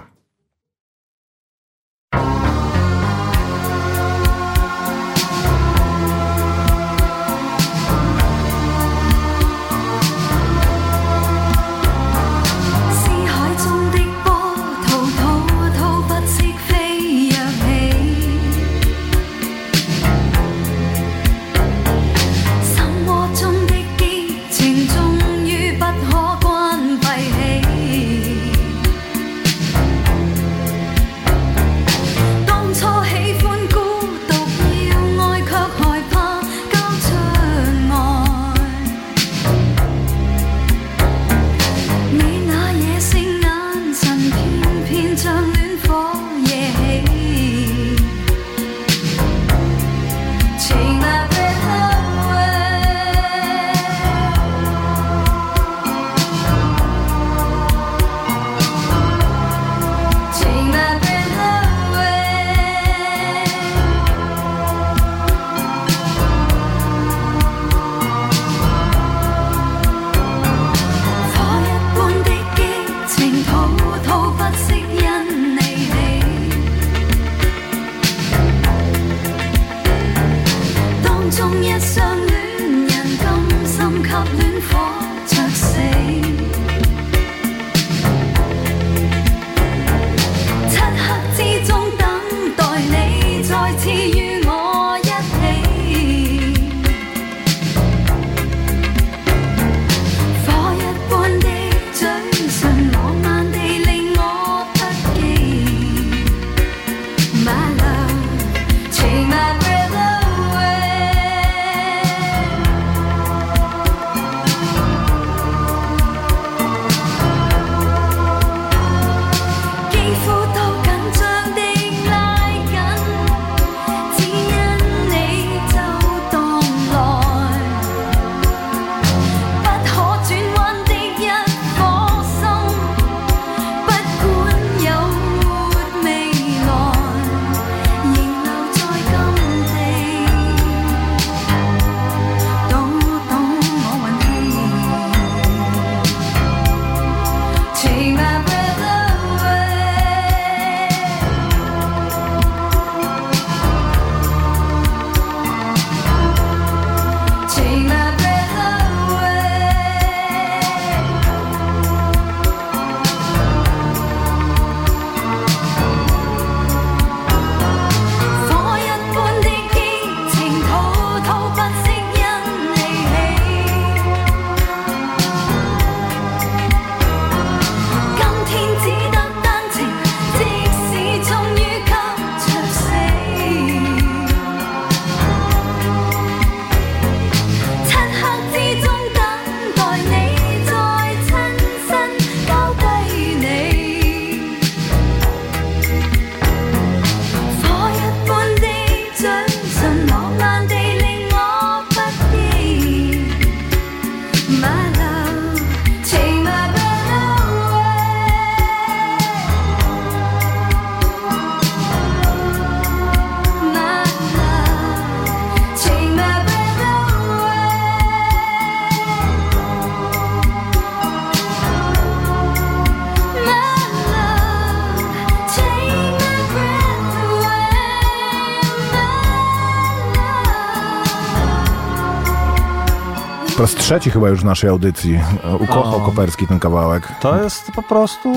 trzeci chyba już w naszej audycji ukochał O. Koperski ten kawałek. To jest po prostu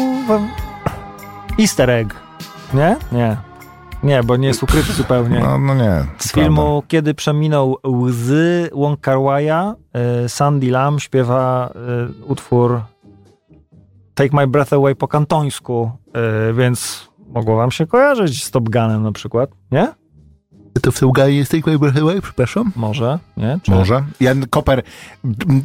easter egg. Nie? Nie. Nie, bo nie jest ukryty zupełnie. No, no nie. Z prawda. filmu Kiedy przeminął łzy Wong Kar Wai'a y, Sandy Lam śpiewa y, utwór Take My Breath Away po kantońsku, y, więc mogło wam się kojarzyć z Top Gunem na przykład, nie? To w Sełgaj jest Breath Away, przepraszam? Może, nie? Czy... Może? Ja, Koper,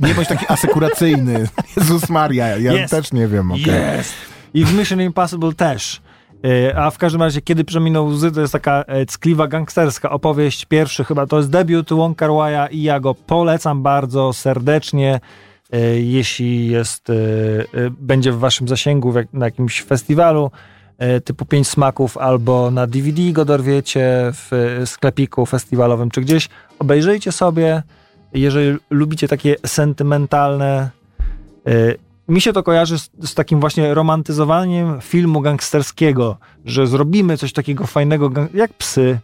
nie bądź taki asekuracyjny. Jezus Maria, ja Jest. też nie wiem. okej. Jest! I w Mission Impossible też. Y, A w każdym razie, kiedy przeminął łzy, to jest taka e, ckliwa gangsterska opowieść. Pierwszy chyba to jest debiut Wong Kar Wai'a i ja go polecam bardzo serdecznie. E, Jeśli jest, e, e, będzie w waszym zasięgu na jakimś festiwalu e, typu Pięć Smaków albo na DVD go dorwiecie w e, sklepiku festiwalowym czy gdzieś, obejrzyjcie sobie. Jeżeli lubicie takie sentymentalne e, mi się to kojarzy z, z takim właśnie romantyzowaniem filmu gangsterskiego, że zrobimy coś takiego fajnego, jak psy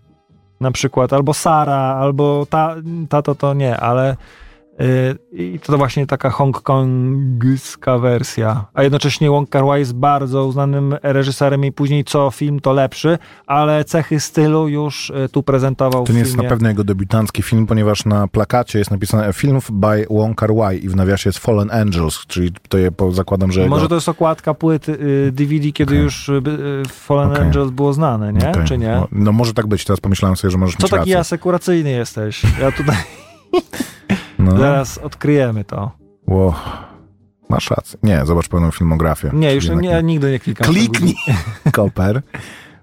na przykład, albo Sara, albo ta, tato to nie, ale i to właśnie taka hongkongska wersja. A jednocześnie Wong Kar Wai jest bardzo uznanym reżyserem i później co film to lepszy, ale cechy stylu już y, tu prezentował To nie jest na pewno jego debiutancki film, ponieważ na plakacie jest napisane film by Wong Kar Wai i w nawiasie jest Fallen Angels, czyli to je zakładam, że jego... Może to jest okładka płyty y, DVD, kiedy Okej. już y, y, Fallen Okej. Angels było znane, nie? Okej. Czy nie? No, no może tak być, teraz pomyślałem sobie, że możesz Co mieć taki asekuracyjny jesteś? Ja tutaj No. zaraz odkryjemy to. Ło. Masz rację. Nie, zobacz pełną filmografię. Nie, już Jednak nie, nigdy nie klikam. Kliknij, Koper,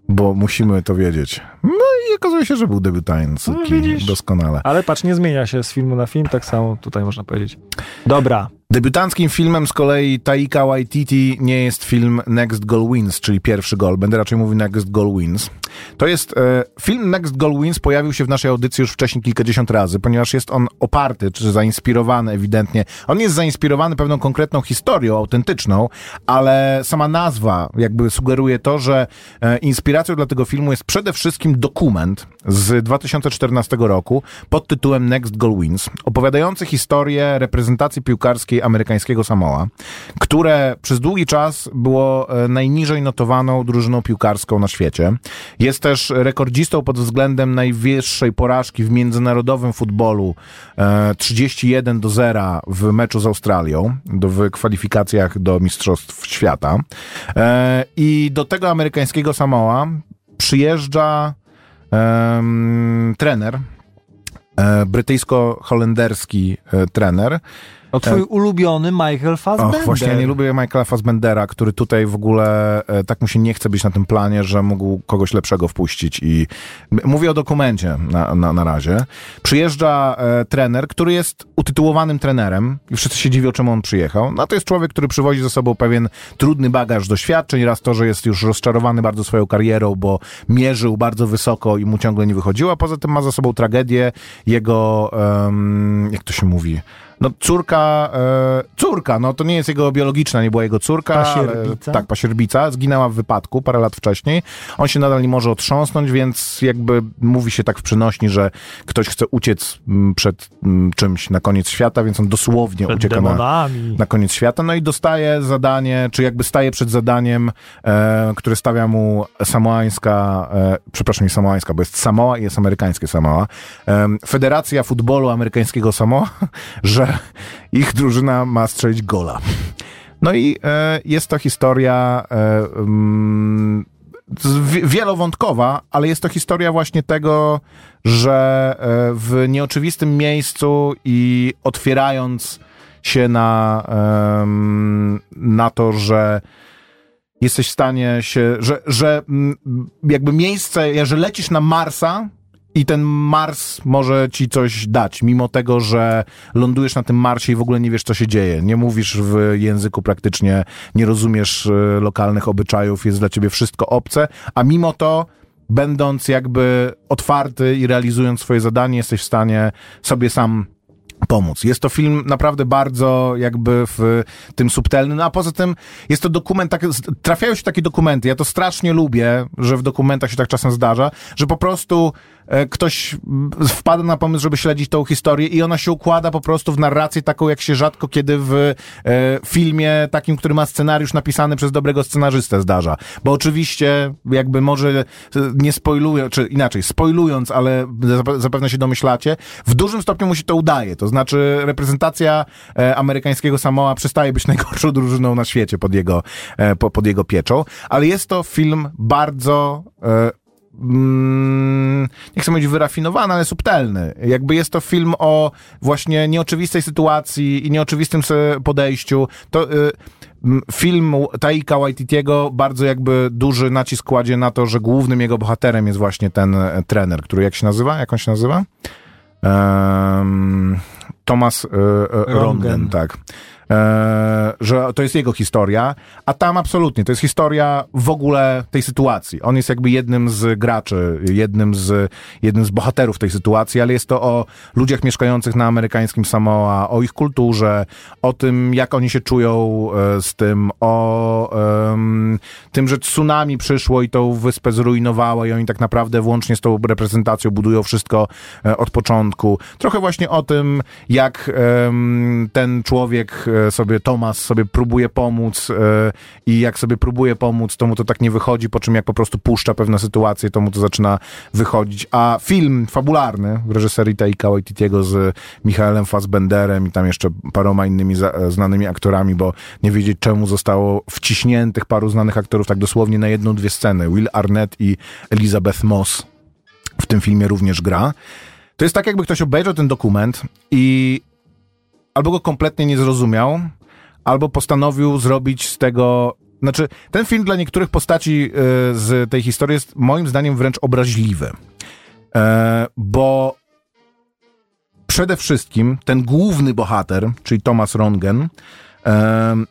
bo musimy to wiedzieć. No i okazuje się, że był debiutancki. No, widzisz. Doskonale. Ale patrz, nie zmienia się z filmu na film, tak samo tutaj można powiedzieć. Dobra, Debiutanckim filmem z kolei Taika Waititi nie jest film Next Goal Wins, czyli pierwszy gol. Będę raczej mówił Next Goal Wins. To jest e, film Next Goal Wins pojawił się w naszej audycji już wcześniej kilkadziesiąt razy, ponieważ jest on oparty, czy zainspirowany ewidentnie. On jest zainspirowany pewną konkretną historią autentyczną, ale sama nazwa jakby sugeruje to, że e, inspiracją dla tego filmu jest przede wszystkim dokument z 2014 roku pod tytułem Next Goal Wins, opowiadający historię reprezentacji piłkarskiej amerykańskiego Samoa, które przez długi czas było e, najniżej notowaną drużyną piłkarską na świecie. Jest też rekordzistą pod względem najwyższej porażki w międzynarodowym futbolu e, 31 do 0 w meczu z Australią w kwalifikacjach do Mistrzostw Świata. E, I do tego amerykańskiego Samoa przyjeżdża trener, e, brytyjsko-holenderski e, trener. O twój ulubiony Michael Fassbender. Och, właśnie ja nie lubię Michaela Fassbendera, który tutaj w ogóle e, tak mu się nie chce być na tym planie, że mógł kogoś lepszego wpuścić i mówię o dokumencie na, na, na razie. Przyjeżdża e, trener, który jest utytułowanym trenerem i wszyscy się dziwią, czemu on przyjechał. No to jest człowiek, który przywozi ze sobą pewien trudny bagaż doświadczeń, raz to, że jest już rozczarowany bardzo swoją karierą, bo mierzył bardzo wysoko i mu ciągle nie wychodziło, a poza tym ma za sobą tragedię jego, em, jak to się mówi, no córka córka, e, córka, no to nie jest jego biologiczna, nie była jego córka, Pasierbica? ale tak, pasierbica, zginęła w wypadku parę lat wcześniej. On się nadal nie może otrząsnąć, więc jakby mówi się tak w przenośni, że ktoś chce uciec mm, przed mm, czymś na koniec świata, więc on dosłownie Przed ucieka na, na koniec świata, no i dostaje zadanie, czy jakby staje przed zadaniem, e, które stawia mu samoańska, e, przepraszam, nie samoańska, bo jest Samoa i jest amerykańskie Samoa, Federacja Futbolu Amerykańskiego Samoa, że ich drużyna ma strzelić gola. No i e, jest to historia e, mm, wielowątkowa, ale jest to historia właśnie tego, że e, w nieoczywistym miejscu i otwierając się na, na to, że jesteś w stanie się, że, że jakby miejsce, że lecisz na Marsa i ten Mars może ci coś dać, mimo tego, że lądujesz na tym Marsie i w ogóle nie wiesz, co się dzieje. Nie mówisz w języku praktycznie, nie rozumiesz e, lokalnych obyczajów, jest dla ciebie wszystko obce, a mimo to będąc jakby otwarty i realizując swoje zadanie, jesteś w stanie sobie sam pomóc. Jest to film naprawdę bardzo jakby w tym subtelny, no a poza tym jest to dokument, tak, trafiają się takie dokumenty, ja to strasznie lubię, że w dokumentach się tak czasem zdarza, że po prostu ktoś m, wpada na pomysł, żeby śledzić tą historię i ona się układa po prostu w narrację taką, jak się rzadko kiedy w e, filmie takim, który ma scenariusz napisany przez dobrego scenarzystę zdarza. Bo oczywiście jakby może e, nie spoiluję, czy inaczej, spoilując, ale zap- zapewne się domyślacie, w dużym stopniu mu się to udaje. To znaczy reprezentacja e, amerykańskiego Samoa przestaje być najgorszą drużyną na świecie pod jego, e, po, pod jego pieczą, ale jest to film bardzo e, mm, nie chcę mówić wyrafinowany, ale subtelny. Jakby jest to film o właśnie nieoczywistej sytuacji i nieoczywistym podejściu. To y, film Taika Waititiego bardzo jakby duży nacisk kładzie na to, że głównym jego bohaterem jest właśnie ten e, trener, który jak się nazywa? Jak on się nazywa? Em, Thomas Rongen, Rongen. tak. E, że to jest jego historia, a tam absolutnie, to jest historia w ogóle tej sytuacji. On jest jakby jednym z graczy, jednym z, jednym z bohaterów tej sytuacji, ale jest to o ludziach mieszkających na amerykańskim Samoa, o ich kulturze, o tym, jak oni się czują e, z tym, o em, tym, że tsunami przyszło i tą wyspę zrujnowało i oni tak naprawdę włącznie z tą reprezentacją budują wszystko e, od początku. Trochę właśnie o tym, jak em, ten człowiek sobie, Tomas sobie próbuje pomóc e, i jak sobie próbuje pomóc, to mu to tak nie wychodzi, po czym jak po prostu puszcza pewne sytuacje, to mu to zaczyna wychodzić. A film fabularny w reżyserii Taika Waititiego z Michaelem Fassbenderem i tam jeszcze paroma innymi e, znanymi aktorami, bo nie wiedzieć czemu zostało wciśniętych paru znanych aktorów tak dosłownie na jedną, dwie sceny. Will Arnett i Elizabeth Moss w tym filmie również gra. To jest tak, jakby ktoś obejrzał ten dokument i albo go kompletnie nie zrozumiał, albo postanowił zrobić z tego. Znaczy, ten film dla niektórych postaci e, z tej historii jest moim zdaniem wręcz obraźliwy. E, bo przede wszystkim ten główny bohater, czyli Thomas Rongen, em,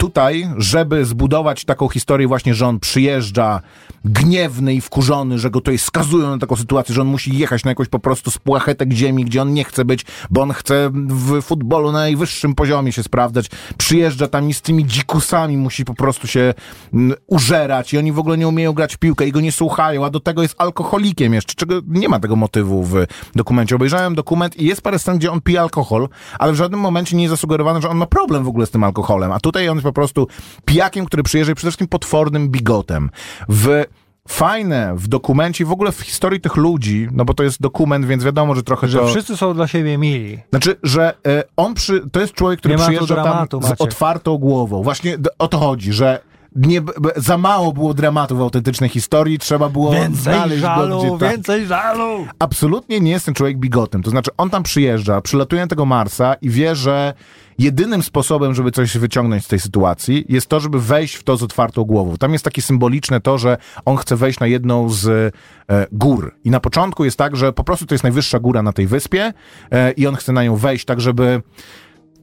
tutaj, żeby zbudować taką historię właśnie, że on przyjeżdża gniewny i wkurzony, że go tutaj skazują na taką sytuację, że on musi jechać na jakąś po prostu spłachetek ziemi, gdzie on nie chce być, bo on chce w futbolu na najwyższym poziomie się sprawdzać. Przyjeżdża tam i z tymi dzikusami musi po prostu się mm, użerać i oni w ogóle nie umieją grać w piłkę i go nie słuchają, a do tego jest alkoholikiem jeszcze, czego nie ma tego motywu w dokumencie. Obejrzałem dokument i jest parę scen, gdzie on pije alkohol, ale w żadnym momencie nie jest zasugerowane, że on ma problem w ogóle z tym alkoholem, a tutaj on jest po prostu pijakiem, który przyjeżdża i przede wszystkim potwornym bigotem. W fajne w dokumencie w ogóle w historii tych ludzi, no bo to jest dokument, więc wiadomo, że trochę Że to... wszyscy są dla siebie mili. Znaczy, że e, on przy, to jest człowiek, który przyjeżdża dramatu, tam z Maciek. otwartą głową. Właśnie o to chodzi, że nie, za mało było dramatu w autentycznej historii, trzeba było Więcej znaleźć go żalu, gdzie tak. więcej żalu! Absolutnie nie jest ten człowiek bigotem. To znaczy, on tam przyjeżdża, przylatuje na tego Marsa i wie, że jedynym sposobem, żeby coś wyciągnąć z tej sytuacji, jest to, żeby wejść w to z otwartą głową. Tam jest takie symboliczne to, że on chce wejść na jedną z e, gór. I na początku jest tak, że po prostu to jest najwyższa góra na tej wyspie e, i on chce na nią wejść tak, żeby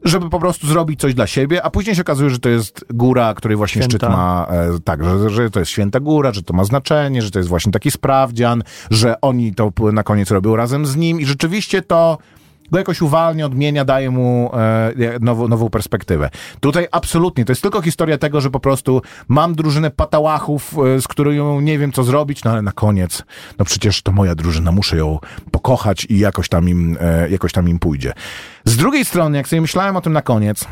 żeby po prostu zrobić coś dla siebie, a później się okazuje, że to jest góra, której właśnie Święta. szczyt ma, e, tak, że, że to jest święta góra, że to ma znaczenie, że to jest właśnie taki sprawdzian, że oni to na koniec robią razem z nim i rzeczywiście to go jakoś uwalnia, odmienia, daje mu e, nową, nową perspektywę. Tutaj absolutnie, to jest tylko historia tego, że po prostu mam drużynę patałachów, e, z którą nie wiem co zrobić, no ale na koniec, no przecież to moja drużyna, muszę ją pokochać i jakoś tam im, e, jakoś tam im pójdzie. Z drugiej strony, jak sobie myślałem o tym na koniec,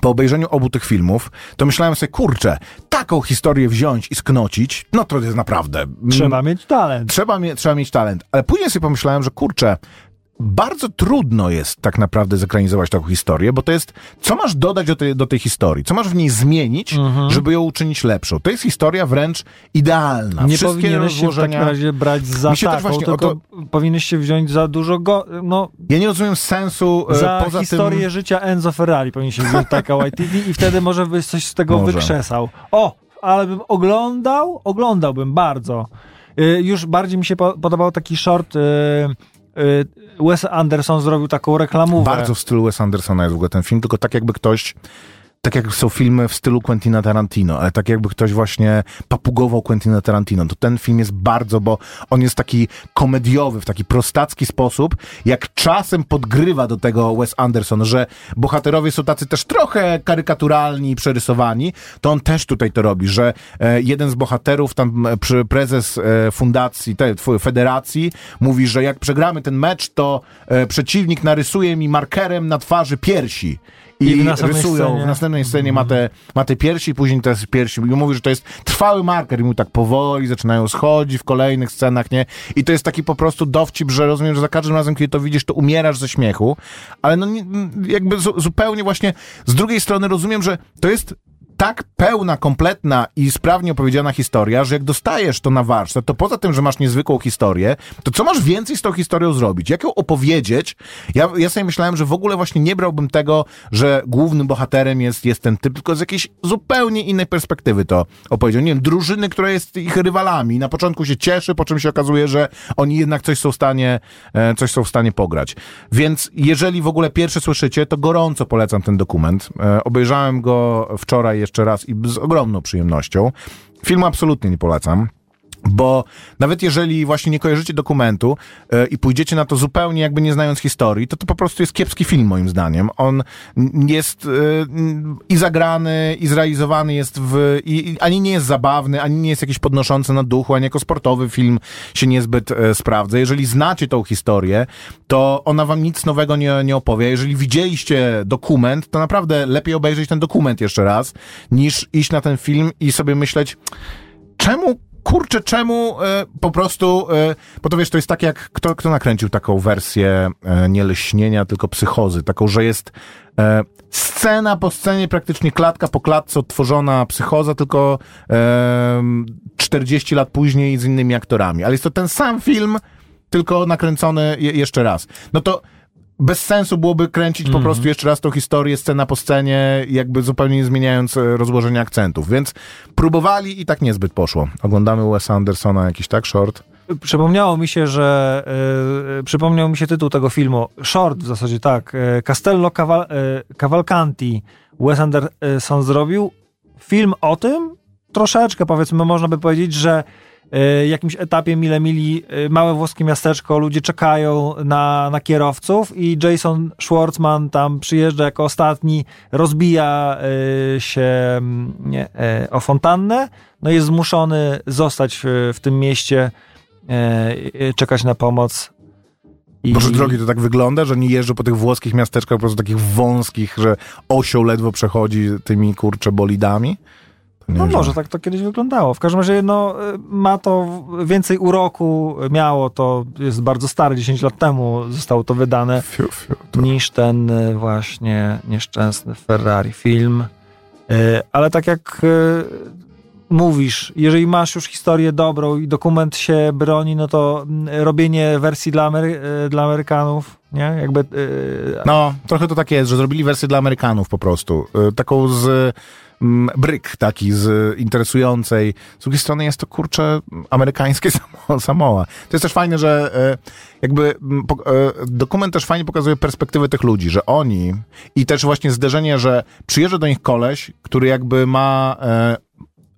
po obejrzeniu obu tych filmów, to myślałem sobie, kurczę, taką historię wziąć i sknocić, no to jest naprawdę... mm, Trzeba mieć talent. Trzeba, mie- trzeba mieć talent. Ale później sobie pomyślałem, że kurczę, bardzo trudno jest tak naprawdę zekranizować taką historię, bo to jest, co masz dodać do tej, do tej historii? Co masz w niej zmienić, żeby ją uczynić lepszą? To jest historia wręcz idealna. Nie Wszystkie powinieneś się w takim rozłożenia... razie brać za taką, właśnie tylko powinieneś się wziąć za dużo go, no, Ja nie rozumiem sensu e, za poza historię tym... życia Enzo Ferrari powinien się wziąć taka YTV i wtedy może byś coś z tego Może. wykrzesał. O, ale bym oglądał, oglądałbym bardzo. Y, już bardziej mi się po, podobał taki short, y, Wes Anderson zrobił taką reklamówkę. Bardzo w stylu Wes Andersona jest w ogóle ten film, tylko tak jakby ktoś tak jak są filmy w stylu Quentina Tarantino, ale tak jakby ktoś właśnie papugował Quentina Tarantino, to ten film jest bardzo, bo on jest taki komediowy, w taki prostacki sposób, jak czasem podgrywa do tego Wes Anderson, że bohaterowie są tacy też trochę karykaturalni i przerysowani, to on też tutaj to robi, że e, jeden z bohaterów, tam prezes e, fundacji, tw- federacji, mówi, że jak przegramy ten mecz, to e, przeciwnik narysuje mi markerem na twarzy piersi. I, I rysują, scenie- w następnej scenie ma, te, ma te piersi, później te piersi. I mówi, że to jest trwały marker i mu tak powoli zaczynają schodzić w kolejnych scenach, nie? I to jest taki po prostu dowcip, że rozumiem, że za każdym razem, kiedy to widzisz, to umierasz ze śmiechu, ale no jakby zu, zupełnie właśnie z drugiej strony rozumiem, że to jest tak pełna, kompletna i sprawnie opowiedziana historia, że jak dostajesz to na warsztat, to poza tym, że masz niezwykłą historię, to co masz więcej z tą historią zrobić? Jak ją opowiedzieć? Ja, ja sobie myślałem, że w ogóle właśnie nie brałbym tego, że głównym bohaterem jest, jest ten typ, tylko z jakiejś zupełnie innej perspektywy to opowiedział. Nie wiem, drużyny, która jest ich rywalami. Na początku się cieszy, po czym się okazuje, że oni jednak coś są w stanie, e, coś są w stanie pograć. Więc jeżeli w ogóle pierwsze słyszycie, to gorąco polecam ten dokument. E, obejrzałem go wczoraj jeszcze raz i z ogromną przyjemnością. Filmu absolutnie nie polecam. Bo nawet jeżeli właśnie nie kojarzycie dokumentu e, i pójdziecie na to zupełnie jakby nie znając historii, to to po prostu jest kiepski film moim zdaniem. On jest n- i zagrany, i zrealizowany jest w... I, ani nie jest zabawny, ani nie jest jakiś podnoszący na duchu, ani jako sportowy film się niezbyt e, sprawdza. Jeżeli znacie tą historię, to ona wam nic nowego nie, nie opowie. Jeżeli widzieliście dokument, to naprawdę lepiej obejrzeć ten dokument jeszcze raz, niż iść na ten film i sobie myśleć, czemu, kurczę, czemu e, po prostu, e, bo to wiesz, to jest tak jak, kto, kto nakręcił taką wersję e, nie tylko psychozy, taką, że jest e, scena po scenie, praktycznie klatka po klatce odtworzona psychoza, tylko e, 40 lat później z innymi aktorami, ale jest to ten sam film, tylko nakręcony je, jeszcze raz. No to bez sensu byłoby kręcić po prostu jeszcze raz tą historię, scena po scenie, jakby zupełnie nie zmieniając e, rozłożenia akcentów. Więc próbowali i tak niezbyt poszło. Oglądamy Wesa Andersona jakiś tak short. Przypomniało mi się, że e, przypomniał mi się tytuł tego filmu. Short w zasadzie, tak. Castello Caval, Cavalcanti. Wes Anderson zrobił film o tym, troszeczkę powiedzmy, można by powiedzieć, że jakimś etapie mile mili e, małe włoskie miasteczko, ludzie czekają na, na kierowców i Jason Schwartzman tam przyjeżdża jako ostatni, rozbija e, się mm, nie, e, o fontannę, no jest zmuszony zostać w, tym mieście, e, e, czekać na pomoc. I, drogi, to tak wygląda, że nie jeżdżą po tych włoskich miasteczkach po prostu takich wąskich, że osioł ledwo przechodzi tymi, kurcze, bolidami? Nie No wiem. może tak to kiedyś wyglądało. W każdym razie no, e, ma to więcej uroku, miało to, jest bardzo stare, 10 lat temu zostało to wydane, Fiu, fiu, to... niż ten e, właśnie nieszczęsny Ferrari film. E, Ale tak jak mówisz, jeżeli masz już historię dobrą i dokument się broni, no to robienie wersji dla, Amery- dla Amerykanów, nie? Jakby No, trochę to tak jest, że zrobili wersję dla Amerykanów po prostu. Y, Taką z bryk taki, z interesującej. Z drugiej strony jest to, kurczę, amerykańskie Samo- Samoa. To jest też fajne, że e, jakby e, dokument też fajnie pokazuje perspektywę tych ludzi, że oni i też właśnie zderzenie, że przyjeżdża do nich koleś, który jakby ma e,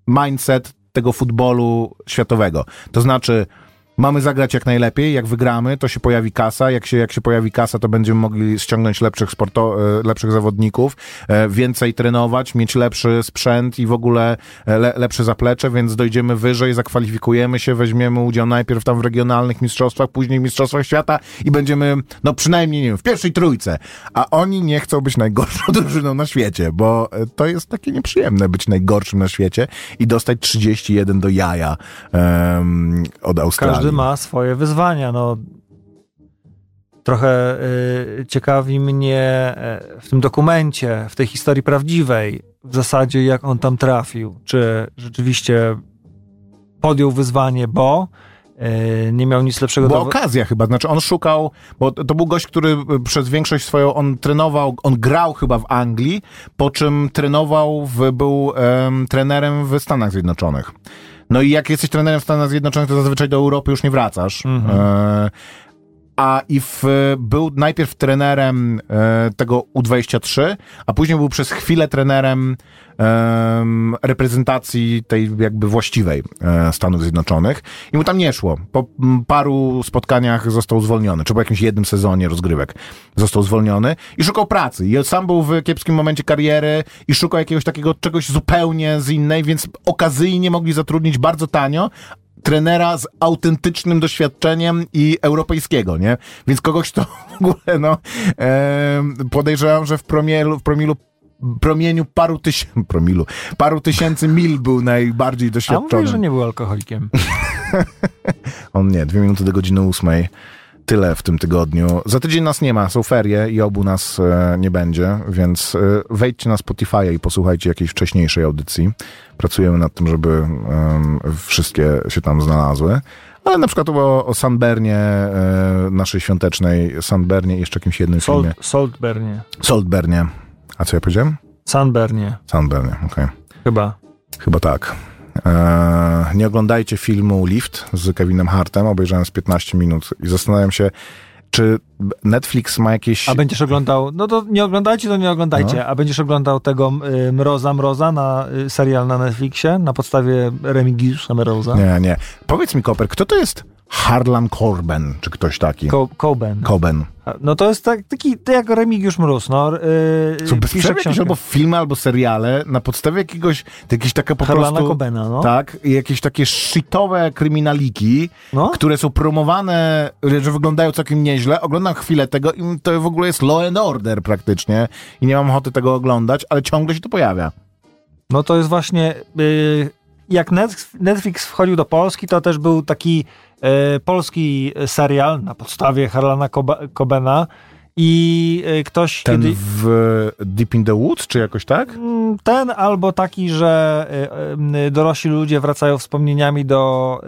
mindset tego futbolu światowego. To znaczy Mamy zagrać jak najlepiej, jak wygramy, to się pojawi kasa, jak się, jak się pojawi kasa, to będziemy mogli ściągnąć lepszych sporto, e, lepszych zawodników, e, więcej trenować, mieć lepszy sprzęt i w ogóle e, le, lepsze zaplecze, więc dojdziemy wyżej, zakwalifikujemy się, weźmiemy udział najpierw tam w regionalnych mistrzostwach, później w mistrzostwach świata i będziemy, no przynajmniej, nie wiem, w pierwszej trójce. A oni nie chcą być najgorszą drużyną na świecie, bo to jest takie nieprzyjemne być najgorszym na świecie i dostać 31 do jaja em, od Australii. Ma swoje wyzwania. No, trochę y, ciekawi mnie y, w tym dokumencie, w tej historii prawdziwej, w zasadzie jak on tam trafił. Czy rzeczywiście podjął wyzwanie, bo y, nie miał nic lepszego Była do... okazja chyba, znaczy on szukał, bo to był gość, który y, przez większość swoją, on trenował, on grał chyba w Anglii, po czym trenował, w, był em, trenerem w Stanach Zjednoczonych. No i jak jesteś trenerem w Stanach Zjednoczonych, to zazwyczaj do Europy już nie wracasz. Mhm. E, a i w, był najpierw trenerem e, tego U23, a później był przez chwilę trenerem em, reprezentacji tej jakby właściwej e, Stanów Zjednoczonych i mu tam nie szło. Po paru spotkaniach został zwolniony, czy po jakimś jednym sezonie rozgrywek został zwolniony i szukał pracy. I sam był w kiepskim momencie kariery i szukał jakiegoś takiego czegoś zupełnie z innej, więc okazyjnie mogli zatrudnić bardzo tanio, trenera z autentycznym doświadczeniem i europejskiego, nie? Więc kogoś, kto w ogóle, no, podejrzewam, że w promielu, w promilu promieniu paru tysięcy, promilu, paru tysięcy mil był najbardziej A doświadczony. mówi, że nie był alkoholikiem. On nie, dwie minuty do godziny ósmej. Tyle w tym tygodniu. Za tydzień nas nie ma, są ferie i obu nas e, nie będzie, więc e, wejdźcie na Spotify i posłuchajcie jakiejś wcześniejszej audycji. Pracujemy nad tym, żeby em, wszystkie się tam znalazły. Ale na przykład o, o Sunbernie, e, naszej świątecznej Sunbernie i jeszcze jakimś jednym filmie. Salt, Saltbernie. Saltbernie. A co ja powiedziałem? Sunbernie. Sunbernie, okej. Chyba. Chyba tak. Eee, nie oglądajcie filmu Lift z Kevinem Hartem. Obejrzałem z 15 minut i zastanawiam się, czy Netflix ma jakieś. A będziesz oglądał, no to nie oglądajcie, to nie oglądajcie, No. a będziesz oglądał tego y, Mroza Mroza na y, serial na Netflixie na podstawie Remigiusza Mroza. Nie, nie. Powiedz mi, Koper, kto to jest Harlan Corben, czy ktoś taki? Ko Coben. Coben. No to jest tak, taki to jak Remigiusz Mróz, no. Yy, Są pisze bezprzerwnie jakieś albo filmy, albo seriale na podstawie jakiegoś, jakieś takie po Harlana prostu... Cobena, no. Tak, i jakieś takie shitowe kryminaliki, No. które są promowane, że wyglądają całkiem nieźle. Oglądam chwilę tego i to w ogóle jest Law and Order praktycznie i nie mam ochoty tego oglądać, ale ciągle się to pojawia. No to jest właśnie, y, jak Net- Netflix wchodził do Polski, to też był taki y, polski serial na podstawie Harlana Cobena i y, ktoś Ten kiedy... w Deep in the Woods, czy jakoś tak? Mm, Ten albo taki, że y, dorośli ludzie wracają wspomnieniami do,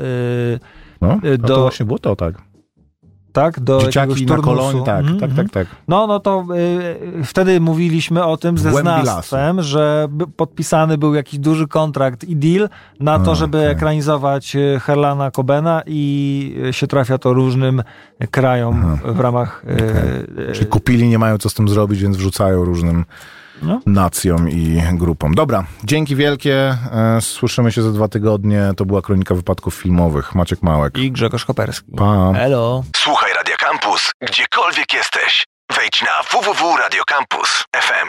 No, no to do- właśnie było to, tak. Tak, do jakiegoś Dzieciaki na kolonii, tak, Mhm, tak, mhm. tak, tak. No, no to y, wtedy mówiliśmy o tym ze znawstwem, że podpisany był jakiś duży kontrakt i deal na to, A, żeby okej. ekranizować y, Harlana Cobena i y, się trafia to różnym krajom w ramach... y, y, Czyli kupili, nie mają co z tym zrobić, więc wrzucają różnym No. nacjom i grupom. Dobra, dzięki wielkie. E, Słyszymy się za dwa tygodnie. To była kronika wypadków filmowych. Maciek Małek. I Grzegorz Koperski. Pa. Hello. Słuchaj Radio Campus, gdziekolwiek jesteś. Wejdź na www.radiocampus.fm.